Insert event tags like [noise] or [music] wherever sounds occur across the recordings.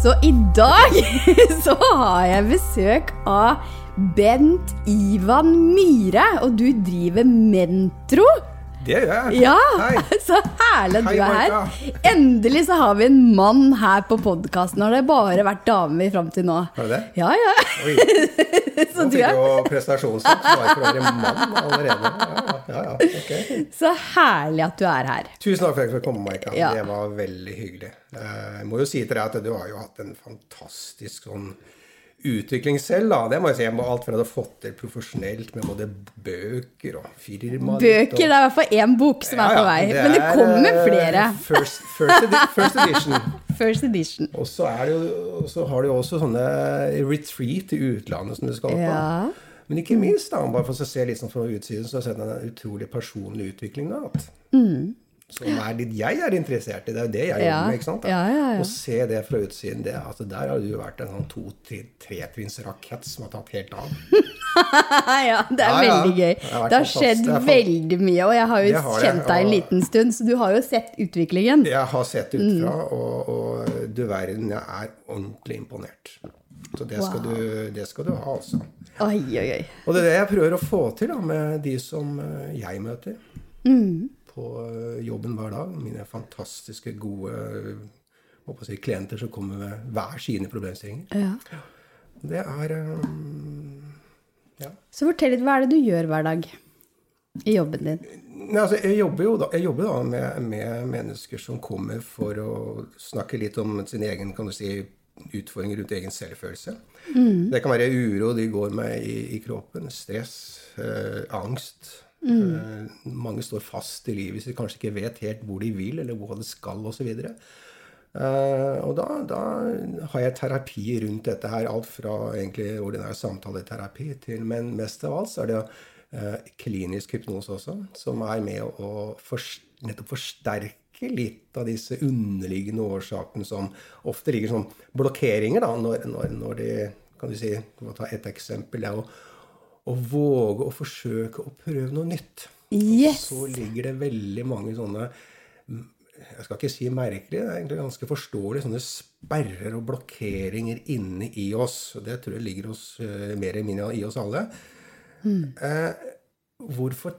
Så i dag [laughs] så har jeg besøk av Bent Ivan Myhre, og du driver Mentro. Det gjør jeg. Ja, Hei. [laughs] så herlig Hei, du er her. Endelig så har vi en mann her på podkasten. Har det bare vært damer fram til nå? Har du det? Ja, ja. Oi. [laughs] Så Nå du er du prestasjonssak bare for å være mann allerede. Ja, ja, ja, Okay. så herlig at du er her. Tusen takk for at jeg fikk komme, Maika. Ja. Det var veldig hyggelig. Eh, Jeg må jo si til deg at du har jo hatt en fantastisk sånn utvikling selv. da. Det må jeg si. Jeg må alt fra det fått til profesjonelt med både bøker og firma Bøker, det er i hvert fall én bok som er på vei. Men det kommer flere. First, first, edi [laughs] first edition. First edition. Og så, det jo, så har du jo også sånne retreat i utlandet som du skal på. Ja. Men ikke minst, da, bare for å se litt sånn fra utsiden, så har jeg sett en utrolig personlig utvikling da. At, Som er litt jeg er interessert i. Det er jo det jeg. Ja. jobber med. ikke sant? Ja, ja. Å se det fra utsiden, det, altså, der har du vært en sånn to-tretrinnsrakett som har tatt helt av. [laughs] ja, det er veldig gøy. Det Det har skjedd. Det veldig mye, og jeg har jo Det har kjent deg en liten stund, så du har jo sett utviklingen. Jeg har sett utfra, Mm. og, og du verden, jeg er ordentlig imponert. Så det skal, du, det skal du ha, altså. Oi, oi, oi. Og det er det jeg prøver å få til da, med de som eh, jeg møter Mm. På eh, jobben hver dag. Mine fantastiske, gode eh, si, klienter som kommer med hver sine problemstillinger. Ja. Det er eh, Ja. Så fortell litt, hva er det du gjør hver dag i jobben din? Nei, altså, jeg jobber jo da, jobber da med, med mennesker som kommer for å snakke litt om sin egen kan du si, utfordring rundt egen selvfølelse. Det kan være uro de går med i, i kroppen, stress, eh, angst. Eh, mange står fast i livet sitt, kanskje ikke vet helt hvor de vil, eller hvor de skal osv. Uh, og da, da har jeg terapi rundt dette her. Alt fra egentlig ordinær samtaleterapi til Men mest av alt så er det eh, klinisk hypnose også, som er med å fors- nettopp forsterke litt av disse underliggende årsakene som ofte ligger som blokkeringer, da, når, når, når de Kan du si Du må ta ett eksempel. Det er å, å våge å forsøke å prøve noe nytt. Yes! Så ligger det veldig mange sånne jeg skal ikke si merkelig, det er egentlig ganske forståelig, sånne sperrer og blokkeringer inne i oss. Og det tror jeg ligger hos, uh, mer eller mindre i oss alle. Eh, hvorfor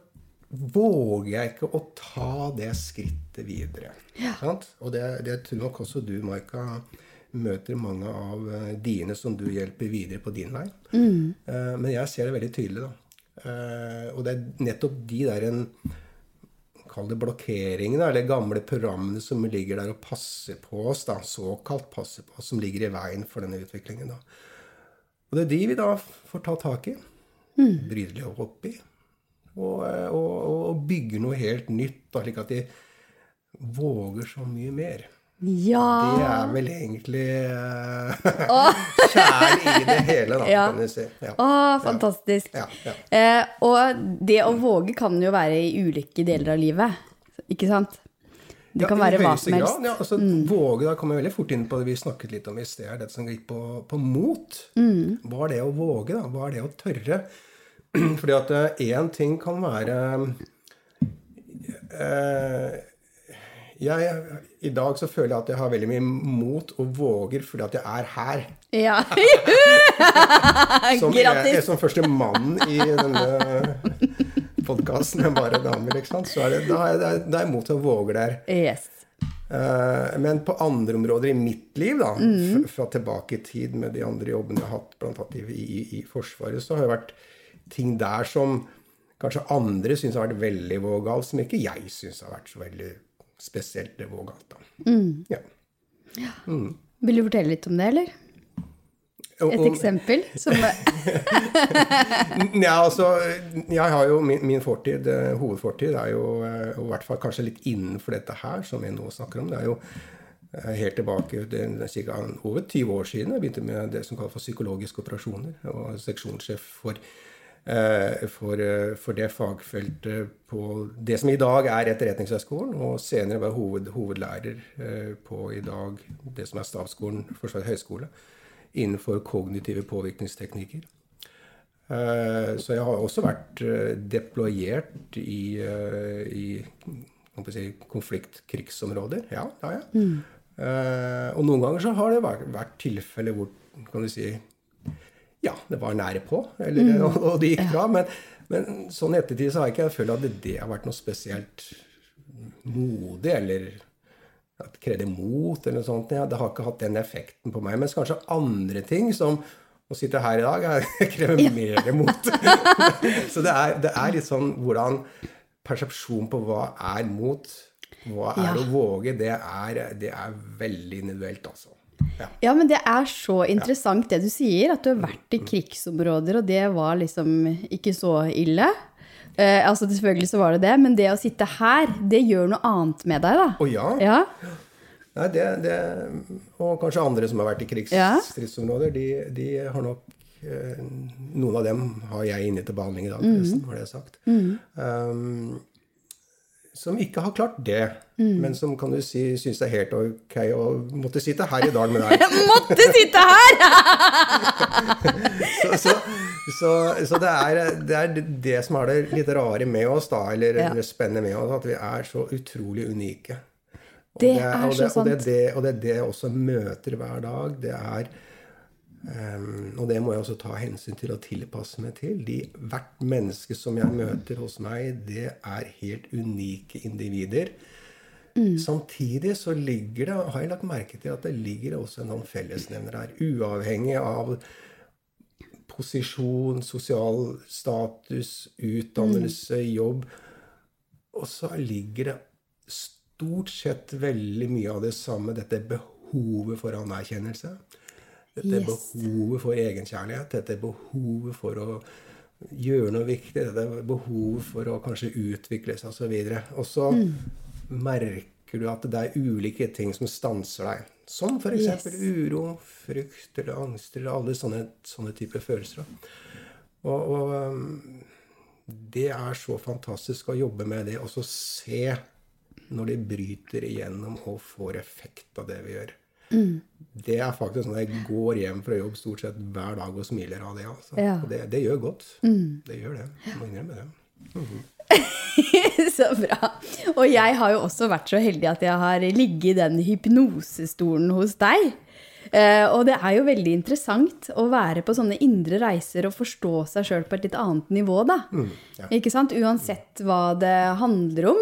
våger jeg ikke å ta det skrittet videre? Sant? Og det, det tror nok også du, Maika, møter mange av eh, dine som du hjelper videre på din vei. Mm. men jeg ser det veldig tydelig, da. Eh, og det er nettopp de der en Kall det blokkeringene, eller gamle programmene som ligger der og passer på oss, da, såkalt passer på oss, som ligger i veien for denne utviklingen. da. Og det er de vi da får ta tak i, bryte litt opp i, og, eh, og, og, og bygge noe helt nytt, da, slik at de våger så mye mer. Ja. Det er vel egentlig uh, [laughs] kjernen i det hele, da, Ja. kan du si. Ja. Å, fantastisk. Ja, ja. Eh, og det å våge kan jo være i ulike deler av livet, ikke sant? Det kan være hva som helst. Mm. Ja, altså, Våge, da kommer jeg veldig fort inn på det vi snakket litt om i sted, dette som gikk på, på mot. Mm. Hva er det å våge, da? Hva er det å tørre? [clears throat] Fordi at én ting kan være eh, jeg, I dag så føler jeg at jeg har veldig mye mot og våger fordi at jeg er her. Ja. [laughs] Som, Grattis! jeg, som første mann i denne podkasten med bare damer, ikke sant? så er det, da er jeg, da er jeg mot og våger der. Yes. Eh, Men på andre områder i mitt liv, da, Mm. fra tilbake i tid med de andre jobbene jeg har hatt, annet i, i, i Forsvaret, så har det vært ting der som kanskje andre syns har vært veldig vågalt, som ikke jeg syns har vært så veldig spesielt vågalt. Da. Mm. Ja. Vil du fortelle litt om det, eller? Et om, eksempel som [laughs] Ja, altså, jeg har jo min, min fortid, eh, hovedfortid, er jo eh, i hvert fall kanskje litt innenfor dette her som jeg nå snakker om. Det er jo eh, helt tilbake til over 20 år siden jeg begynte med det som kalles for psykologiske operasjoner. Og seksjonssjef for, for, eh, for det fagfeltet på det som i dag er Etterretningshøgskolen, og senere var hoved, hovedlærer eh, på i dag det som er Stavsskolen Forsvarets høgskole, innenfor kognitive påvirkningsteknikker. Eh, Så jeg har også vært eh, deployert i, eh, i si, konflikt-krigsområder. Ja, det har jeg. Mm. og noen ganger så har det vært, vært tilfeller hvor kan du si, ja, det var nære på, eller, og, og det gikk bra. Men, men sånn i ettertid så har jeg ikke følt at det, det har vært noe spesielt modig, eller at krevde mot, eller noe sånt. Ja, det har ikke hatt den effekten på meg. Mens kanskje andre ting, som å sitte her i dag, [laughs] krever krever mer mot. [laughs] så det er, det er litt sånn hvordan persepsjon på hva er mot, hva er Ja. å våge, det er, det er veldig individuelt, altså. Ja. Ja, men det er så interessant det du sier, at du har vært i krigsområder, og det var liksom ikke så ille. Eh, altså selvfølgelig så var det det, men det å sitte her, det gjør noe annet med deg, da. Å ja. Ja, Nei, det, det, og kanskje andre som har vært i Ja. krigsstridsområder, de, de har nok eh, Noen av dem har jeg inne til behandling i dag, forresten, har det sagt. Um, som ikke har klart det, men som kan du si syns det er helt ok å måtte sitte her i dag med [laughs] deg. Måtte sitte her! [laughs] Så, så, så, så det, er, det er det som er det litt rare med oss, da, eller Ja. det spennende med oss, at vi er så utrolig unike. Og Det er og så og det, og det, og det er det også møter hver dag. Det er ehm, Og det må jeg også ta hensyn til og tilpasse meg til. De, hvert menneske som jeg møter hos meg, det er helt unike individer. Mm. Samtidig så ligger det, har jeg lagt merke til at det ligger også en sånn fellesnevner her. Uavhengig av posisjon, sosial status, utdannelse, jobb. Og så ligger det stort sett veldig mye av det samme. Dette behovet for anerkjennelse. Dette Yes. behovet for egenkjærlighet. Dette behovet for å gjøre noe viktig. Dette behovet for å kanskje utvikle seg osv. Og så merker du at det er ulike ting som stanser deg. Som f.eks. Yes. uro, frykt eller angst eller alle sånne, sånne typer følelser. Og, og um, det er så fantastisk å jobbe med det, og så se når de bryter igjennom og får effekt av det vi gjør. Det er faktisk sånn at jeg går hjem fra jobb stort sett hver dag og smiler av det. Altså. Ja. Og det, det gjør godt. Det gjør det. Jeg må innrømme det. [laughs] så bra. Og jeg har jo også vært så heldig at jeg har ligget i den hypnosestolen hos deg. Eh, og det er jo veldig interessant å være på sånne indre reiser og forstå seg sjøl på et litt annet nivå, da. ja. Ikke sant? Uansett hva det handler om.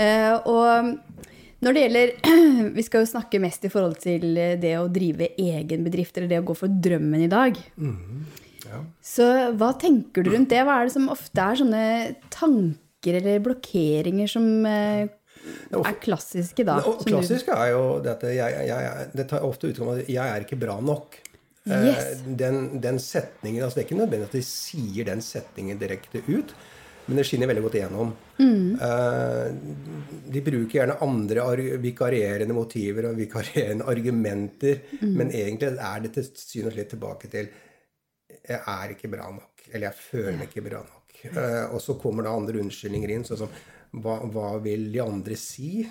Eh, og når det gjelder [clears throat] Vi skal jo snakke mest i forhold til det å drive egen bedrift, eller det å gå for drømmen i dag. Ja. Så hva tenker du rundt det? Hva er det som ofte er sånne tanker eller blokkeringer som eh, er klassiske da? Det klassiske er jo dette jeg, jeg, Det tar ofte utgangspunkt av at 'jeg er ikke bra nok'. Yes. Eh, Den, den setningen, altså Det er ikke nødvendig at de sier den setningen direkte ut, men det skinner veldig godt igjennom. Mm. de bruker gjerne andre vikarierende motiver og vikarierende argumenter, men egentlig er det til syvende og sist tilbake til jeg er ikke bra nok. Eller jeg føler meg ikke bra nok. Eh, og så kommer det andre unnskyldninger inn, sånn som hva, hva vil de andre si?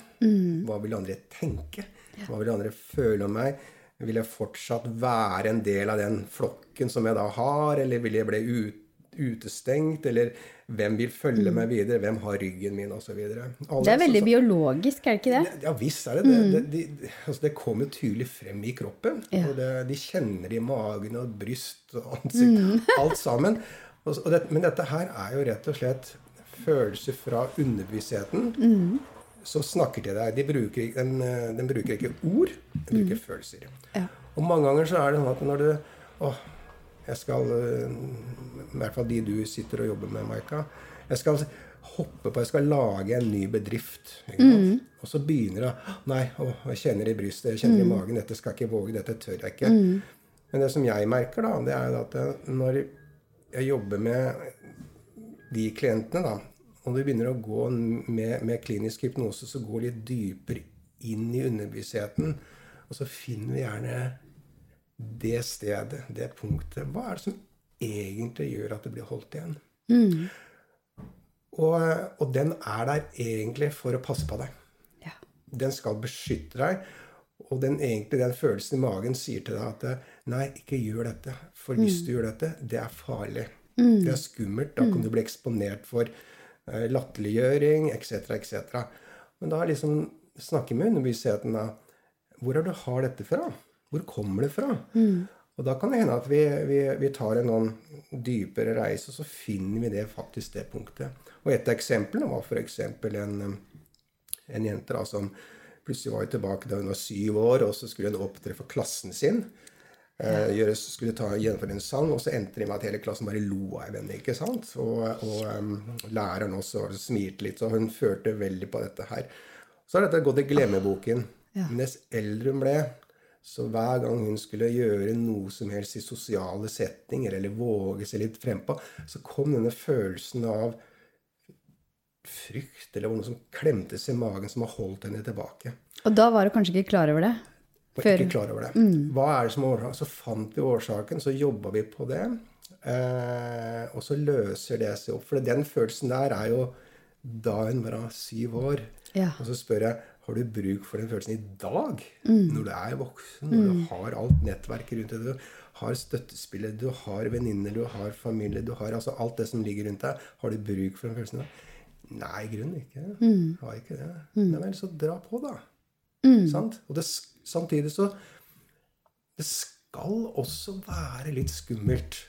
Hva vil de andre tenke? Hva vil de andre føle om meg? Vil jeg fortsatt være en del av den flokken som jeg da har, eller vil jeg bli ut, utestengt? Eller hvem vil følge meg videre? Hvem har ryggen min? Videre. Det er veldig så- biologisk, er det ikke det? ja visst er det det. Det, de, altså det kommer tydelig frem i kroppen. Ja. Og det, de kjenner det i magen og bryst og [laughs] ansikt. Alt sammen. Og, og det, men dette her er jo rett og slett følelser fra underbevisstheten som snakker til deg. De bruker, den, eh, den bruker ikke ord, den bruker følelser. Ja. Og mange ganger så er det sånn at når du Å, jeg skal eh, I hvert fall de du sitter og jobber med, Maika. Jeg skal hoppe på Jeg skal lage en ny bedrift. Sant? Og så begynner det Nei, å, jeg kjenner i brystet, jeg kjenner i magen. Dette skal jeg ikke våge. Dette tør jeg ikke. Men det som jeg merker, da, det er at eh, når jeg jobber med de klientene, da, og du begynner å gå med, med klinisk hypnose, så går litt dypere inn i underbevisstheten, og så finner vi gjerne det stedet, det punktet. Hva er det som egentlig gjør at det blir holdt igjen? Og, og den er der egentlig for å passe på deg. Ja. Den skal beskytte deg. Og den, egentlig, den følelsen i magen sier til deg at nei, ikke gjør dette. For hvis du gjør dette, det er farlig. Det er skummelt. Da kan du bli eksponert for eh, latterliggjøring etc., etc. Men da liksom snakker med underbevisstheten da. hvor er det du har dette fra? Hvor kommer det fra? Og da kan det hende at vi, vi, vi tar en noen dypere reise, og så finner vi det faktisk det punktet. Og et av eksemplene var f.eks. En, en jente da, som plutselig var tilbake da hun var syv år, og så skulle hun opptre for klassen sin. Eh, gjøre, skulle ta, gjennomføre en sang, og så endte det med at hele klassen bare lo av henne. ikke sant? Og, og um, læreren også smilte litt, så hun følte veldig på dette her. Så har dette gått i glemmeboken. Ja. Men dess eldre hun ble, så hver gang hun skulle gjøre noe som helst i sosiale settinger, eller våge seg litt frempå, så kom denne følelsen av frykt, eller noe som klemtes i magen, som har holdt henne tilbake. Og da var du kanskje ikke klar over det? Var Før. ikke klar over det. Mm. Hva er det som er årsaken? Så fant vi årsaken, så jobba vi på det. Eh, og så løser det seg opp. For den følelsen der er jo da hun var syv år. Ja. Og så spør jeg har du bruk for den følelsen i dag, mm. når du er voksen, når mm. du har alt nettverket rundt deg, du har støttespillet, du har venninner, du har familie, du har altså alt det som ligger rundt deg, har du bruk for den følelsen i dag? Nei, i grunnen ikke. Mm. Har ikke det. Mm. Nei vel, så dra på, da. Mm. Sant? Og det, samtidig så Det skal også være litt skummelt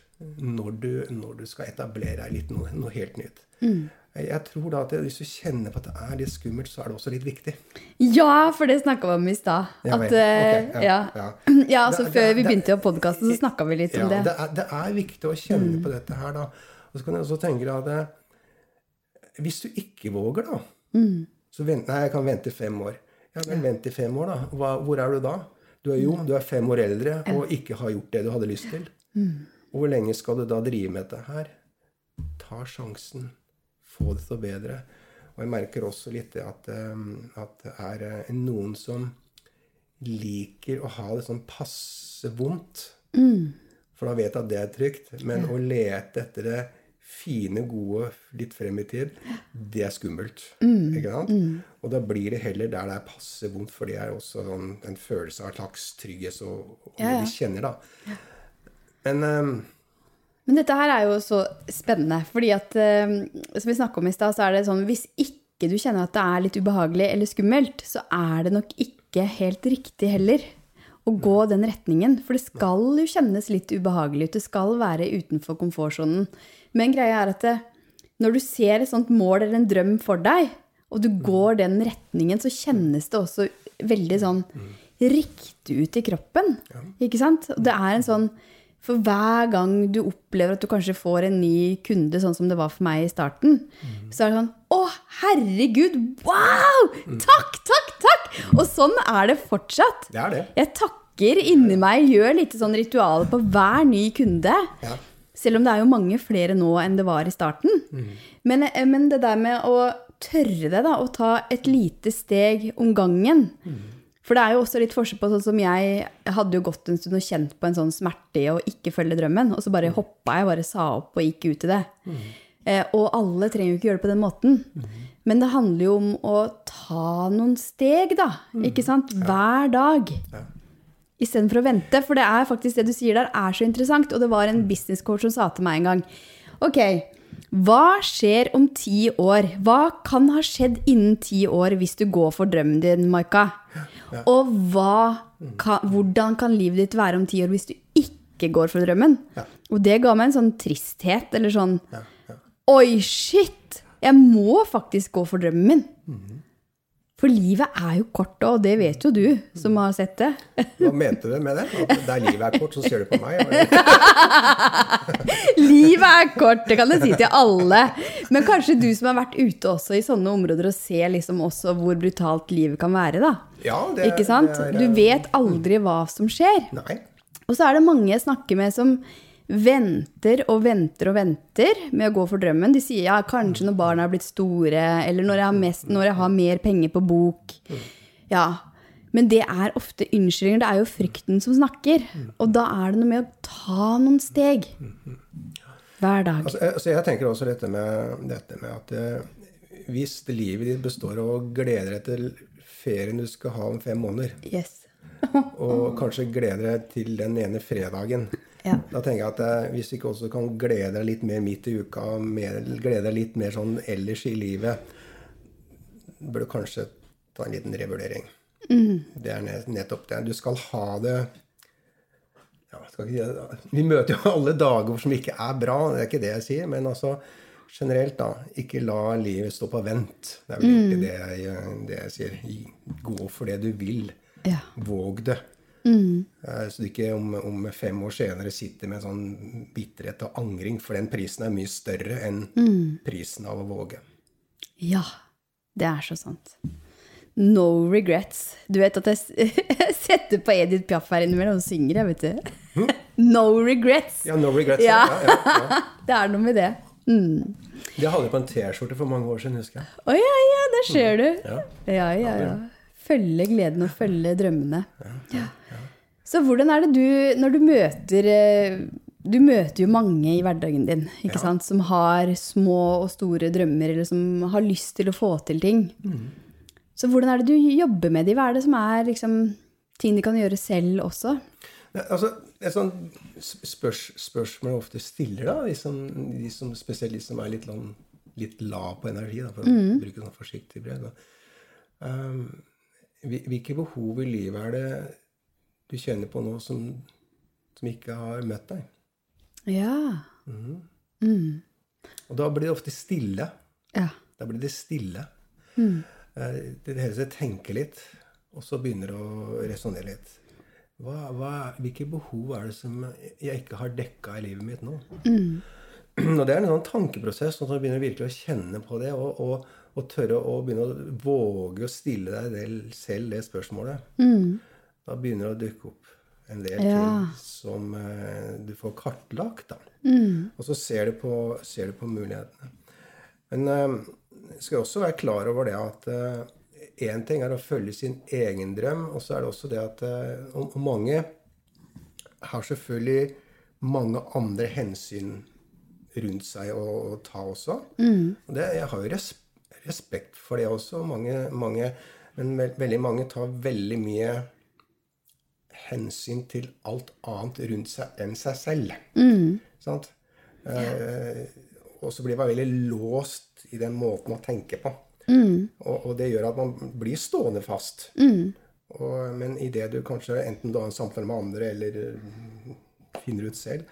når du, når du skal etablere deg litt noe, noe helt nytt. Mm. Jeg tror da at Hvis du kjenner på at det er litt skummelt, så er det også litt viktig. Ja, for det snakka vi om i stad. Ja, okay, ja, ja. ja. [clears throat] altså det, Før det, vi begynte jo podkasten, så snakka vi litt om det. Det er, det er, viktig å kjenne mm. på dette her, da. Og så kan jeg også tenke at det, hvis du ikke våger, da mm. så vent, Nei, jeg kan vente fem år. Ja, men vent i fem år, da. Hva, hvor er du da? Du er jo du er fem år eldre og ikke har gjort det du hadde lyst til. Mm. Og hvor lenge skal du da drive med dette her? Ta sjansen få det til å bedre. Og jeg merker også litt at, um, at det er eh, noen som liker å ha det sånn passe vondt. Mm. For da vet jeg at det er trygt. Men ja. å lete etter det fine, gode litt frem i tid, det er skummelt. Mm. Ikke sant? Mm. Og da blir det heller der det er passe vondt, for det er også sånn, en følelse av en slags trygghet og, og ja, ja. det vi kjenner, da. Men um, men dette her er jo så spennende, fordi at eh, som vi snakka om i stad, så er det sånn hvis ikke du kjenner at det er litt ubehagelig eller skummelt, så er det nok ikke helt riktig heller å gå den retningen. For det skal jo kjennes litt ubehagelig ut. Det skal være utenfor komfortsonen. Men greia er at det, når du ser et sånt mål eller en drøm for deg, og du går den retningen, så kjennes det også veldig sånn riktig ut i kroppen. Ikke sant? Og det er en sånn for hver gang du opplever at du kanskje får en ny kunde, sånn som det var for meg i starten, mm. så er det sånn Å, herregud! Wow! Takk, takk, takk! Og sånn er det fortsatt. Det er det. Jeg takker inni meg, gjør litt sånn ritualer på hver ny kunde. Ja. Selv om det er jo mange flere nå enn det var i starten. Mm. Men, eh, men, det der med å tørre det, da, å ta et lite steg om gangen mm. For det er jo også litt forskjell på sånn som jeg hadde jo gått en stund og kjent på en sånn smerte i å ikke følge drømmen, og så bare mm. hoppa jeg, bare sa opp og gikk ut i det. Mm. Eh, og alle trenger jo ikke gjøre det på den måten. Mm. Men det handler jo om å ta noen steg, da. Mm. Ikke sant? Hver dag. Ja. Istedenfor å vente. For det er faktisk det du sier der, er så interessant. Og det var en business businesscoach som sa til meg en gang Ok, hva skjer om ti år? Hva kan ha skjedd innen ti år hvis du går for drømmen din, Maika? Og kan, hvordan kan livet ditt være om ti år hvis du ikke går for drømmen? Ja. Og det ga meg en sånn tristhet, eller sånn ja. Oi, shit! Jeg må faktisk gå for drømmen min. Mm -hmm. For livet er jo kort, og det vet jo du som har sett det. Hva mente du med det? At der livet er kort, så ser du på meg? [laughs] livet er kort, det kan jeg si til alle. Men kanskje du som har vært ute også i sånne områder og ser liksom også hvor brutalt livet kan være, da. Ja, det, Ikke sant? Det er, du vet aldri hva som skjer. Nei. Og så er det mange jeg snakker med som venter og venter og venter med å gå for drømmen. De sier ja, kanskje når barna har blitt store, eller når jeg har, mest, når jeg har mer penger på bok. Ja, men det er ofte unnskyldninger. Det er jo frykten som snakker. Og da er det noe med å ta noen steg. Hver dag. Altså, altså jeg tenker også dette med, dette med at eh, hvis livet ditt består av å glede deg til ferien du skal ha om fem måneder, yes. og kanskje glede deg til den ene fredagen ja. Da tenker jeg at eh, hvis du ikke også kan glede deg litt mer midt i uka, mer, glede deg litt mer sånn ellers i livet, bør du kanskje ta en liten revurdering. Det er nettopp det. Du skal ha det ja, skal ikke, Vi møter jo alle dager som ikke er bra, det er ikke det jeg sier. Men altså generelt, da. Ikke la livet stå på vent. Det er vel ikke det jeg, det jeg sier. Gå for det du vil. Ja. Våg det. Eh, Så du ikke om, om fem år senere sitter med en sånn bitterhet og angring, for den prisen er mye større enn prisen av å våge. Ja, det er så sant. No regrets. Du vet at jeg [laughs] setter på Edith Piaf her innimellom og synger, jeg, vet du. [laughs] No regrets. Ja, no regrets. Ja. Ja. Ja, [laughs] Det er noe med det. Mm. Det hadde jeg på en T-skjorte for mange år siden, husker jeg. Å ja, ja, der ser du. Ja. Ja, ja, ja. Følge gleden og følge drømmene. Ja. Så hvordan er det du, når du møter eh, Du møter jo mange i hverdagen din, ikke Ja. sant, som har små og store drømmer, eller som har lyst til å få til ting. Mm. Så hvordan er det du jobber med de? Hva er det som er liksom, ting de kan gjøre selv også? Altså, et sånt spørs, spørsmål jeg ofte stiller, da, de som, de som, spesielt de som er litt, sånn- litt lav på energi, da, for å bruke sånn forsiktig brev. Da. Um, hvilke behov i livet er det du kjenner på nå som, som ikke har møtt deg? Ja. Og da blir det ofte stille. Ja. Da blir det stille. Mm. Det hele seg tenke litt, og så begynner det å resonnere litt. Hva, hva, hvilke behov er det som jeg ikke har dekka i livet mitt nå? [clears throat] Og det er en sånn tankeprosess, at man begynner virkelig å kjenne på det, og, og, og tørre å begynne å våge å stille deg del, selv det spørsmålet. Da begynner det å dukke opp en del Ja. ting som eh, du får kartlagt. da. Og så ser du på, ser du på mulighetene. Men eh, skal også være klar over det at én ting er å følge sin egen drøm, og så er det også det at eh, og, mange har selvfølgelig mange andre hensyn rundt seg å, å ta også. Og det, jeg har jo res, respekt for det også. Mange, mange, men ve veldig mange tar veldig mye hensyn til alt annet rundt seg enn seg selv. Sant? Eh, og så blir man veldig låst i den måten å tenke på. Og, og det gjør at man blir stående fast. Og, men idet du kanskje enten du har en samtale med andre, eller eh, finner ut selv,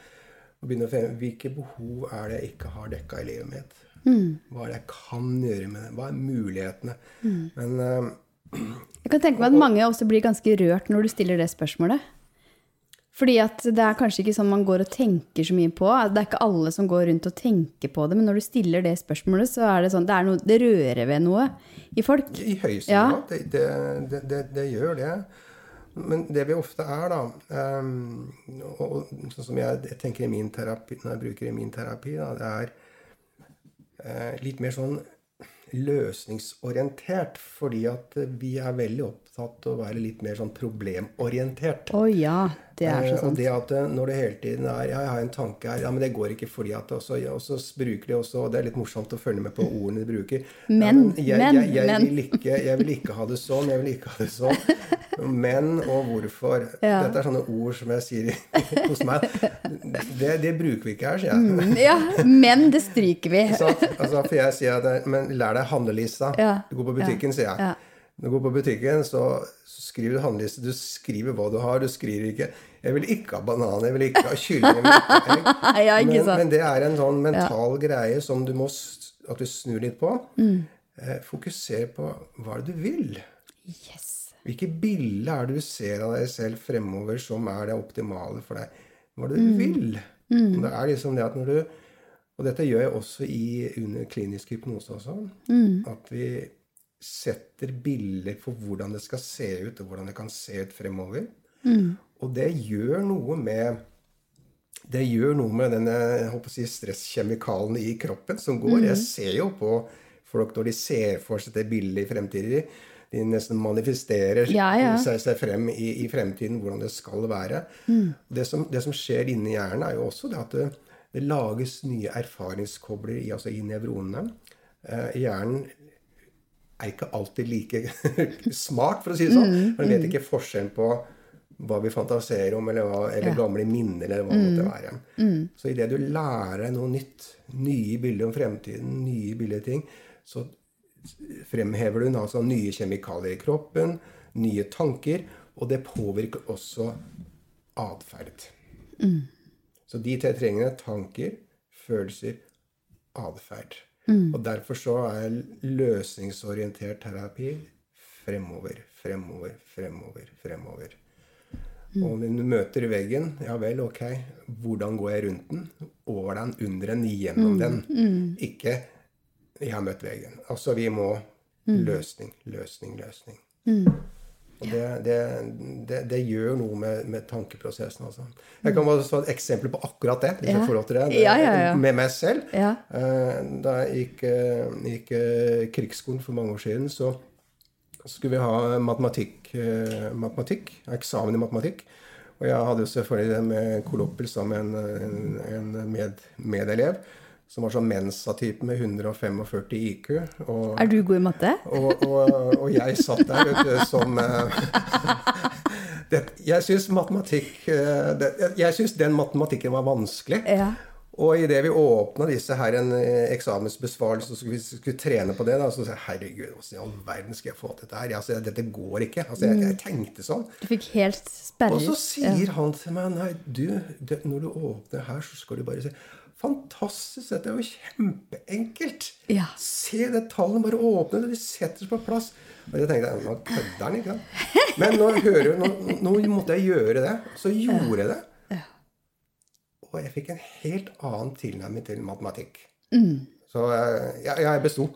og begynner å finne hvilke behov er det jeg ikke har dekka i livet mitt? Hva er det jeg kan gjøre med det? Hva er mulighetene? Men uh, Jeg kan tenke meg at mange også blir ganske rørt når du stiller det spørsmålet. Fordi at det er kanskje ikke sånn man går og tenker så mye på. Det er ikke alle som går rundt og tenker på det, men når du stiller det spørsmålet, så er det sånn Det, noe, det rører ved noe i folk. I høyeste Ja. grad. Det, det, det, det, det gjør det. Men det vi ofte er, da um, og, og Sånn som jeg, jeg tenker i min terapi, når jeg bruker i min terapi, da, det er litt mer sånn løsningsorientert. Fordi at vi er veldig opptatt å være litt mer sånn problemorientert. Å ja, det er så Eh, Og det at eh, når det hele tiden er ja, 'Jeg har en tanke her.' Ja, men det går ikke fordi at også, ja, Og så bruker de også Og det er litt morsomt å følge med på ordene de bruker. Men, ja, jeg, men, jeg, jeg, men. Vil ikke, jeg vil ikke ha det sånn, jeg vil ikke ha det sånn. Men og hvorfor. Ja. Dette er sånne ord som jeg sier [laughs] hos meg. Det, det bruker vi ikke her, sier jeg. Mm, Ja, men det stryker vi. Så, Altså, for jeg sier at Men lær deg handlelista. Ja. Du går på butikken, sier jeg. Ja. Når du går på butikken, så skriver du handleliste. Du skriver hva du har. Du skriver ikke 'Jeg vil ikke ha banan. Jeg vil ikke ha kylling.' jeg vil ikke ha egg». [laughs] Ja, men, men det er en sånn mental greie som du må at du snur litt på. Mm. Eh, fokuser på hva du vil. Yes. Hvilke bilder er det du ser av deg selv fremover som er det optimale for deg? Hva er det Mm. du vil? Mm. Det er liksom det at når du Og dette gjør jeg også i, under klinisk hypnose også. Mm. At vi setter bilder for hvordan det skal se ut, og hvordan det kan se ut fremover. Mm. Og det gjør noe med det gjør noe med denne si, stresskjemikalen i kroppen som går. Mm. Jeg ser jo på folk når de ser for seg det bildet i fremtiden. De nesten manifesterer Ja, ja. Seg, seg frem i, i fremtiden, hvordan det skal være. Mm. Det, som, det som skjer inni hjernen, er jo også det at det, det lages nye erfaringskobler i, altså i nevronene. Eh, hjernen er ikke alltid like [laughs] smart, for å si det sånn. Mm, Man vet ikke forskjellen på hva vi fantaserer om, eller, hva, eller Ja. Mm, gamle minner, eller hva det måtte være. Så idet du lærer deg noe nytt, nye bilder om fremtiden, nye bilder ting, så fremhever du altså nye kjemikalier i kroppen, nye tanker, og det påvirker også atferd. Så de tre trengene tanker, følelser, atferd. Og derfor så er løsningsorientert terapi fremover, fremover, fremover, fremover. Og når du møter veggen, ja vel, ok, hvordan går jeg rundt den? Over den, under den, gjennom den. Ikke 'jeg har møtt veggen'. Altså vi må løsning, løsning, løsning. Og det, det, det, det gjør noe med, med tankeprosessen. Altså. Jeg kan bare ta et eksempel på akkurat det. hvis jeg Ja. får lov til det, Ja, ja. Med meg selv. Eh, Da jeg gikk, eh, gikk eh, krigsskolen for mange år siden, så skulle vi ha matematikk, matematikk eksamen i matematikk. Og jeg hadde selvfølgelig det med kollokviel sammen med en, en, en med, medelev som var sånn Mensa-type med 145 IQ. Og, Er du god i matte? og, og, og jeg satt der vet du, som eh, [laughs] det, Jeg syns matematikk eh, det, Jeg syns den matematikken var vanskelig. Ja. Og idet vi åpna disse her en eksamensbesvarelser, eksamensbesvarelse, og skulle vi skulle trene på det, da, så sa jeg herregud, hvordan i all verden skal jeg få til dette her? Altså, dette går ikke. Altså, jeg, jeg tenkte sånn. Du fikk helt sperret. Og så sier han til meg nei, du, det, når du åpner her, så skal du bare si Fantastisk, dette er jo kjempeenkelt. Ja. Se det tallet, bare åpne det, de setter seg på plass. Og jeg tenkte nå kødder han, ikke sant. Men nå, hører, nå, nå måtte jeg gjøre det. Så gjorde jeg det. Og jeg fikk en helt annen tilnærming til matematikk. Så eh, jeg, jeg besto.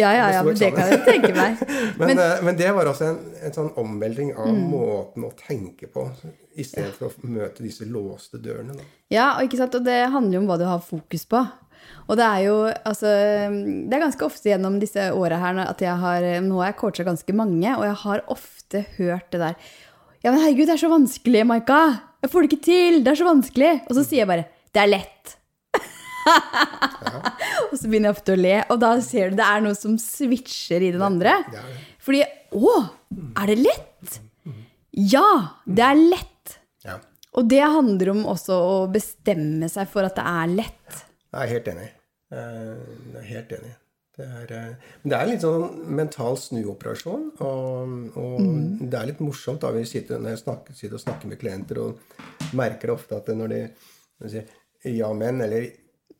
Ja, ja, ja, men det kan jeg tenke meg. [laughs] Men, eh, men det var også en, en sånn omvelting av måten å tenke på, i stedet for å møte disse låste dørene. Da. Ja, og, ikke sant? og det handler jo om hva du har fokus på. Og det er jo altså Det er ganske ofte gjennom disse åra her at jeg har Nå har jeg coacha ganske mange, og jeg har ofte hørt det der Ja, men herregud, det er så vanskelig, Maika! Jeg får det ikke til! Det er så vanskelig! Og så sier jeg bare Det er lett! [laughs] og så begynner jeg ofte å le, og da ser du det er noe som switcher i den andre. Fordi Å, er det lett? Ja, det er lett. Og det handler om også å bestemme seg for at det er lett. Jeg er helt enig. Eh, Jeg er helt enig. Det er, eh, men det er litt sånn mental snuoperasjon. Og, og det er litt morsomt da vi sitter, når jeg snakker, sitter og snakker med klienter, og merker ofte at når de, når de sier ja, men, eller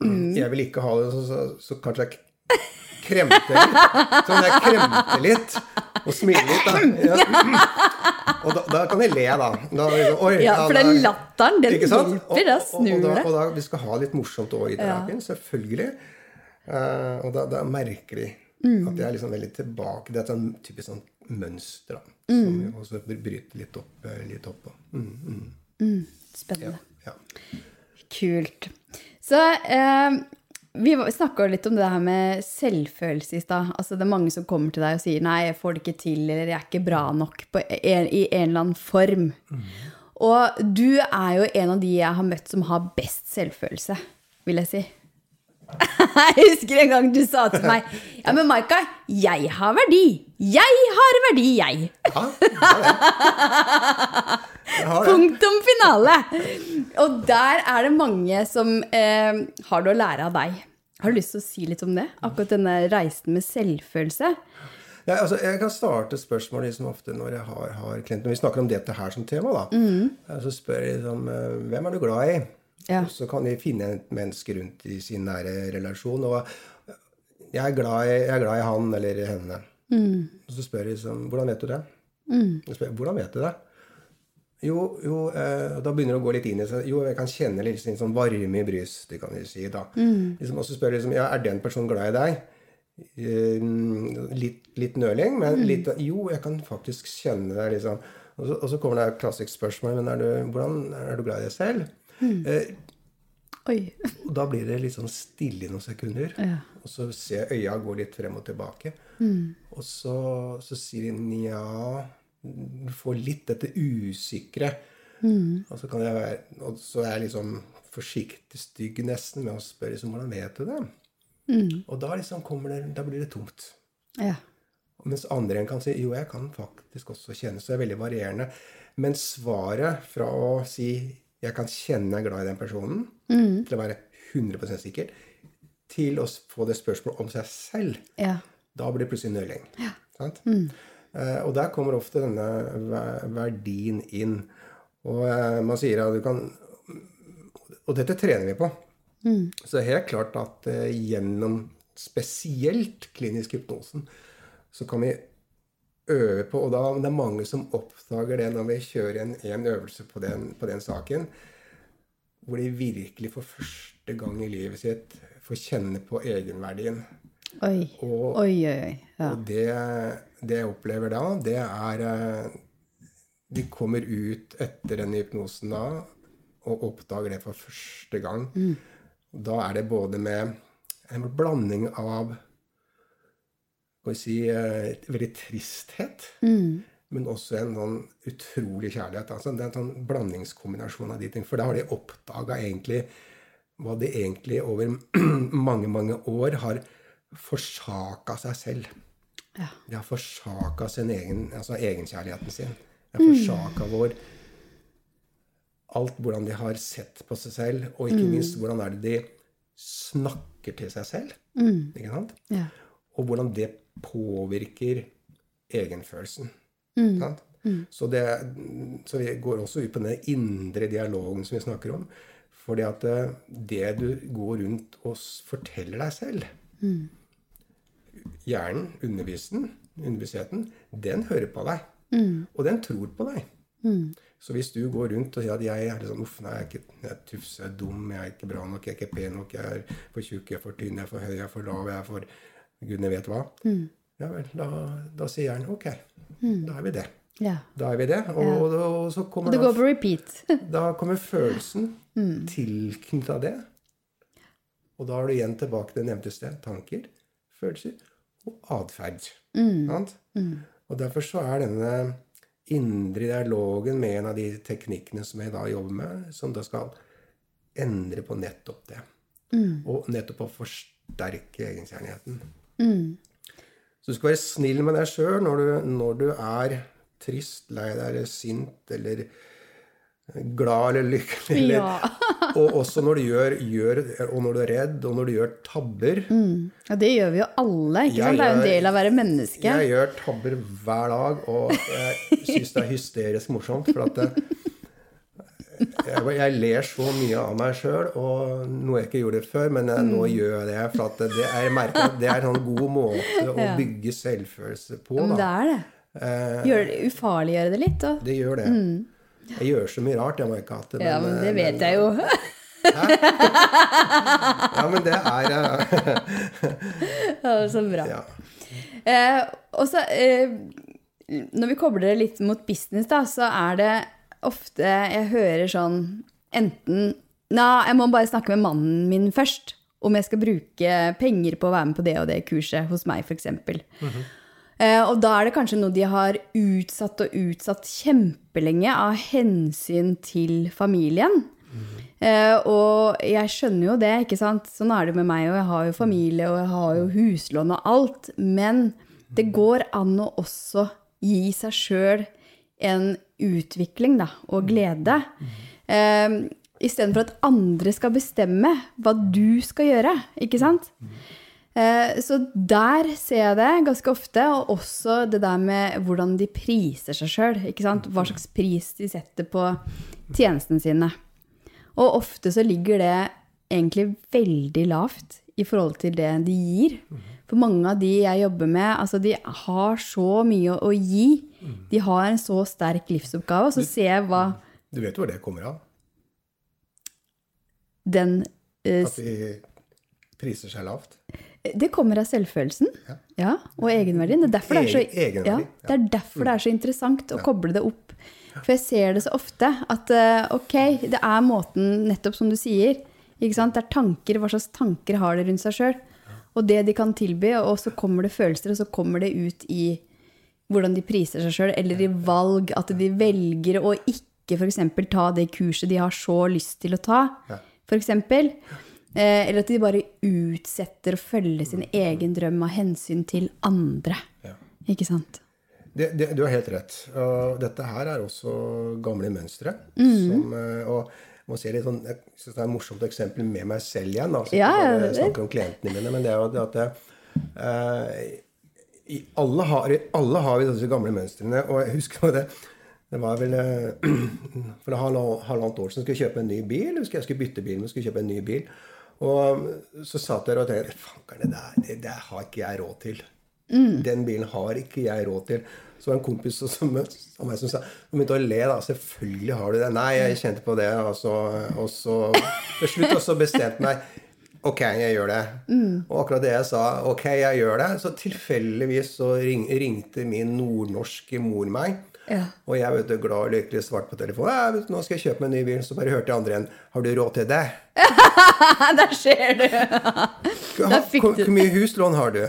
jeg vil ikke ha det, så, så, så kanskje jeg kremter litt. Sånn jeg kremter litt og smiler litt. Da. Ja. Og da, da kan jeg le, da. da liksom, oi, Ja, for den latteren, den hjelper. Da snur Da Og- og- og, det. og da, Vi skal ha litt morsomt òg i terapien, selvfølgelig. Uh, og da, da merker de Mm. at jeg er liksom veldig tilbake. Det er et sånn typisk sånn mønster da, som Mm. vi også bryter litt opp. eh, Litt opp. Mm, mm, Spennende. ja. Kult. Så eh, vi snakka litt om det her med selvfølelse i stad. Altså, det er mange som kommer til deg og sier 'nei, jeg får det ikke til', eller 'jeg er ikke bra nok' på en, i en eller annen form. Og du er jo en av de jeg har møtt som har best selvfølelse, vil jeg si. [laughs] Jeg husker en gang du sa til meg 'Ja, men Maika, jeg har verdi. Jeg har verdi, jeg'. ja det. Punktum finale! Og der er det mange som eh, har det å lære av deg. Har du lyst til å si litt om det? Akkurat denne reisen med selvfølelse? Ja, altså, jeg kan starte spørsmålet liksom ofte når jeg har, har klienter Når vi snakker om dette her som tema, da. Mm. Så spør jeg liksom eh, Hvem er du glad i? Ja. Så kan de finne et menneske rundt i sin nære relasjon. Og jeg er glad i, er glad i han eller henne. Mm. Og så spør de liksom Hvordan vet du det? Jeg spør, Hvordan vet du det? Jo, jo eh, da begynner det å gå litt inn i seg. Jo, jeg kan kjenne litt sånn sånn varme i brystet, kan vi si. da. Liksom, og så spør de liksom, ja, er den personen glad i deg? Eh, litt, litt nøling, men litt Jo, jeg kan faktisk kjenne det, liksom. Og så, og så kommer det et klassisk spørsmål. Men er du, hvordan, er du glad i deg selv? Eh, Oi. og da blir det litt sånn stille i noen sekunder. Ja. Og så ser jeg øya gå litt frem og tilbake. Og så, så sier hun ja Du får litt dette usikre. Og så kan jeg være Og så er jeg liksom forsiktig stygg nesten med å spørre liksom, hvordan vet du det? Og da liksom kommer det Da blir det tomt. Ja. Mens andre igjen kan si jo, jeg kan faktisk også kjenne. Så det er veldig varierende. Men svaret fra å si jeg kan kjenne jeg er glad i den personen, til å være 100 sikker, til å få det spørsmålet om seg selv, Ja. Da blir det plutselig nøling. Sant? Uh, og der kommer ofte denne verdien inn. Og uh, man sier at du kan Og dette trener vi på. Så det er helt klart at uh, gjennom spesielt klinisk hypnosen så kan vi øve på, og da, det er mange som oppdager det når vi kjører en, en øvelse på den, på den saken, hvor de virkelig for første gang i livet sitt får kjenne på egenverdien. Oi. Og, Oi, oi. Ja. og det, det jeg opplever da, det er eh, De kommer ut etter den hypnosen da og oppdager det for første gang. Da er det både med en blanding av skal vi si, eh, veldig tristhet, men også en sånn utrolig kjærlighet. Altså, det er en sånn blandingskombinasjon av de ting. For da har de oppdaga egentlig hva de egentlig over [clears throat] mange, mange år har forsaka seg selv. Ja. De har forsaka sin egen, altså egenkjærligheten sin. De har forsaka vår Alt hvordan de har sett på seg selv, og ikke minst hvordan er det de snakker til seg selv. Ikke sant? Ja. Og hvordan det påvirker egenfølelsen. Sant? Så, det, så vi går også ut på den indre dialogen som vi snakker om. Fordi at eh, det du går rundt og forteller deg selv Hjernen, undervisen, underbevisstheten, den hører på deg. Og den tror på deg. Så hvis du går rundt og sier at jeg er litt sånn, uff, nei, jeg er ikke jeg er tufs, jeg er dum, jeg er ikke bra nok, jeg er ikke pen nok, jeg er for tjukk, jeg er for tynn, jeg er for høy, jeg er for lav, jeg er for gudene vet hva. Ja vel, da, da sier han ok, da er vi det. ja. Da er vi det. Og, og, og så kommer Det da går på repeat. [laughs] da kommer følelsen tilknyttet av det. Og da er du igjen tilbake til det nevnte sted. Tanker, følelser og atferd. Sant? Og derfor så er denne indre dialogen med en av de teknikkene som jeg da jobber med, som da skal endre på nettopp det. Og nettopp å forsterke egenkjærligheten. Så du skal være snill med deg sjøl når, du- når du er trist, lei deg eller sint eller glad eller lykkelig. Eller, Ja. [laughs] og også når du gjør, gjør Og når du er redd, og når du gjør tabber. Og det gjør vi jo alle. ikke sant? Det er jo en del av å være menneske. Jeg gjør tabber hver dag, og jeg syns det er hysterisk morsomt. For at det, jeg, jeg ler så mye av meg sjøl, og noe jeg ikke gjorde før, men jeg, nå gjør jeg det. For det er, merker det er en god måte å Ja. bygge selvfølelse på. Men det er det. Eh, Gjør det ufarliggjøre det litt. Og... det gjør det. Jeg gjør så mye rart, jeg må ikke ha det. Ja, men det vet vet jeg jo. Ja, men det er eh, [laughs] Ja, så bra. ja. Eh, og så, eh, når vi kobler det litt mot business, da, så er det ofte jeg hører sånn enten Nei, jeg må bare snakke med mannen min først. Om jeg skal bruke penger på å være med på det og det kurset hos meg, f.eks. Eh, og da er det kanskje noe de har utsatt og utsatt kjempelenge av hensyn til familien. Eh, og jeg skjønner jo det, ikke sant. Sånn er det med meg, og jeg har jo familie, og jeg har jo huslån og alt. Men det går an å også gi seg sjøl en utvikling, da, og glede. Eh, Istedenfor at andre skal bestemme hva du skal gjøre, ikke sant. Eh, Så der ser jeg det ganske ofte, og også det der med hvordan de priser seg sjøl. Hva slags pris de setter på tjenestene sine. Og ofte så ligger det egentlig veldig lavt i forhold til det de gir. For mange av de jeg jobber med, altså de har så mye å gi. De har en så sterk livsoppgave, og så ser jeg hva Du vet hvor det kommer av? den uh, At de priser seg lavt? Det kommer av selvfølelsen Ja. ja, og egenverdien. Det er derfor det er så, Egen- ja, det er, derfor det er så interessant å koble det opp. For jeg ser det så ofte at eh, ok, det er måten, nettopp som du sier, det er tanker, hva slags tanker har det rundt seg sjøl, og det de kan tilby, og så kommer det følelser, og så kommer det ut i hvordan de priser seg sjøl, eller i valg, at de velger å ikke f.eks. ta det kurset de har så lyst til å ta, f.eks. Eh, eller at de bare utsetter å følge sin egen drøm av hensyn til andre. Ikke sant? Det, det, du har helt rett. Og dette her er også gamle mønstre. Mm. Som, eh, og må si litt sånn, jeg synes det er et morsomt eksempel med meg selv igjen. altså så Ja, ikke ja, bare om klientene mine, men det er jo det at det, eh, i alle, har, alle har vi disse gamle mønstrene. Og jeg husker det det var vel eh, [clears throat] For halvannet år siden skulle jeg kjøpe en ny bil. Jeg skulle bytte bil, men skulle kjøpe en ny bil. Og så satt jeg og tenkte Fanker'n, det, der, det der har ikke jeg råd til. Mm. Den bilen har ikke jeg råd til. Så var det en kompis som, som, meg som sa Han begynte å le. da, Selvfølgelig har du det. Nei, jeg kjente på det. Altså, og så til slutt også bestemte meg. Ok, jeg gjør det. Mm. Og akkurat det jeg sa, ok, jeg gjør det, så tilfeldigvis så ring, ringte min nordnorske mor meg. Ja. Og jeg vet du, glad og lykkelig svart på telefonen. Ja, 'Nå skal jeg kjøpe meg en ny bil.' Så bare hørte jeg andre igjen. 'Har du råd til det?' [laughs] Der ser du. Hvor mye huslån har du?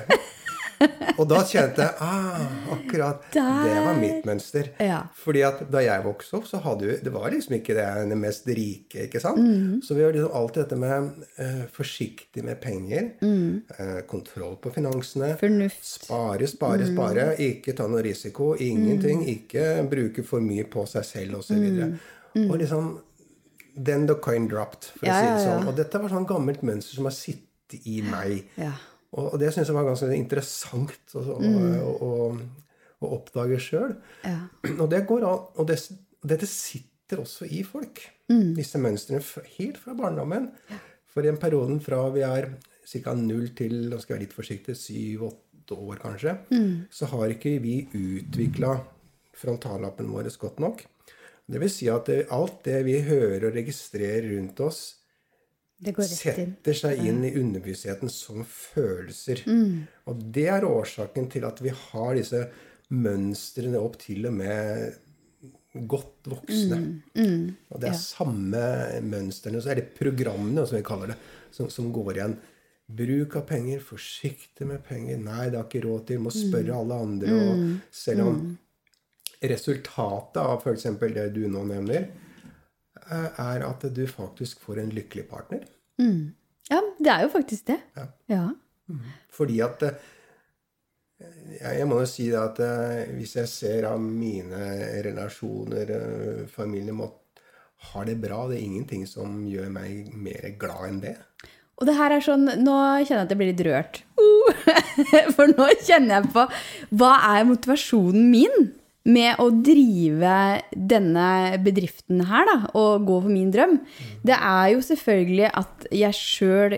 Og da kjente jeg ah, akkurat Der. Det var mitt mønster. Ja. Fordi at da jeg vokste opp, så hadde vi Det var liksom ikke det, det mest rike, ikke sant? Mm. Så vi har liksom alltid dette med uh, forsiktig med penger. Mm. Uh, kontroll på finansene. Fornuft. Spare, spare, mm. spare. Ikke ta noe risiko. Ingenting. Mm. Ikke bruke for mye på seg selv, osv. Og, så mm. og liksom Then the coin dropped, for ja, å si det sånn. Og dette var sånn gammelt mønster som har sittet i meg. Ja. Og, det syns jeg var ganske interessant å, mm. å, å, å oppdage sjøl. Ja. [clears throat] Og det går an. Og det, dette sitter også i folk. Mm. Disse mønstrene helt fra barndommen. Ja. For i en perioden fra vi er ca. null til nå skal jeg være litt forsiktig, syv-åtte år kanskje, mm. så har ikke vi utvikla frontallappen vår godt nok. Det vil si at alt det vi hører og registrerer rundt oss, setter seg inn i underbevisstheten som følelser. Mm. Og det er årsaken til at vi har disse mønstrene opp til og med godt voksne. Mm. Mm. Og det er ja. samme mønstrene, så er det programmene, som vi kaller det, som, som, går igjen. Bruk av penger, forsiktig med penger. Nei, det har ikke råd til. Må mm. spørre alle andre. Og mm. selv om mm. resultatet av f.eks. det du nå nevner, er at du faktisk får en lykkelig partner. Mm. Ja, det er jo faktisk det. Ja. ja. Mm. Fordi at eh, Jeg må jo si det at eh, hvis jeg ser av mine relasjoner, familie måtte har det bra, det er ingenting som gjør meg mer glad enn det. Og det her er sånn Nå kjenner jeg at jeg blir litt rørt. Uh, [laughs] for nå kjenner jeg på Hva er motivasjonen min? Med å drive denne bedriften her, da, og gå for min drøm, det er jo selvfølgelig at jeg sjøl